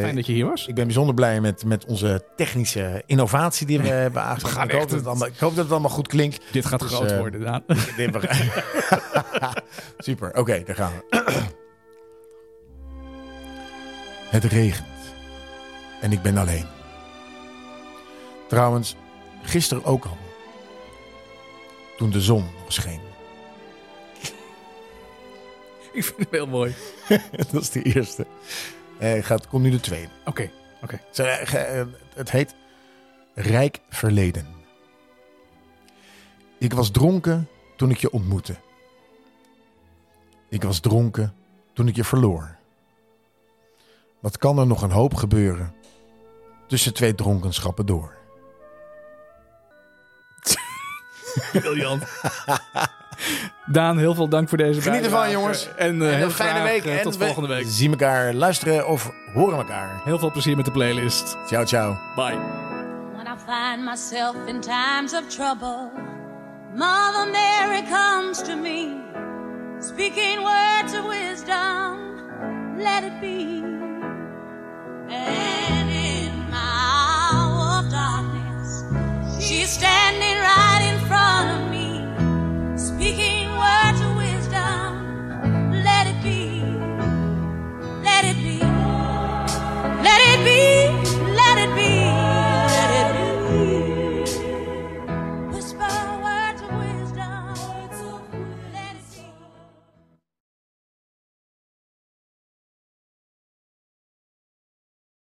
fijn dat je hier was. Ik ben bijzonder blij met, met onze technische innovatie die we hebben aangebracht. gaan Ik hoop, dat het allemaal, ik hoop dat het allemaal goed klinkt. Dit gaat dus, groot worden, Daan. Super, oké, daar gaan we. Het regent. En ik ben alleen. Trouwens, gisteren ook al. Toen de zon nog scheen. Ik vind het heel mooi. Dat is de eerste. Eh, gaat, komt nu de tweede. Oké, oké. Eh, eh, Het heet Rijk Verleden. Ik was dronken toen ik je ontmoette. Ik was dronken toen ik je verloor. Wat kan er nog een hoop gebeuren tussen twee dronkenschappen door? Briljant. Daan, heel veel dank voor deze Geniet ervan, jongens. En, uh, en heel een fijne week. Eh, en tot volgende week. Zien elkaar luisteren of horen elkaar. Heel veel plezier met de playlist. Ciao, ciao. Bye. When I find myself in times of trouble, Mother Mary comes to me, speaking words of wisdom. Let it be. And in my hour of darkness, she's standing right.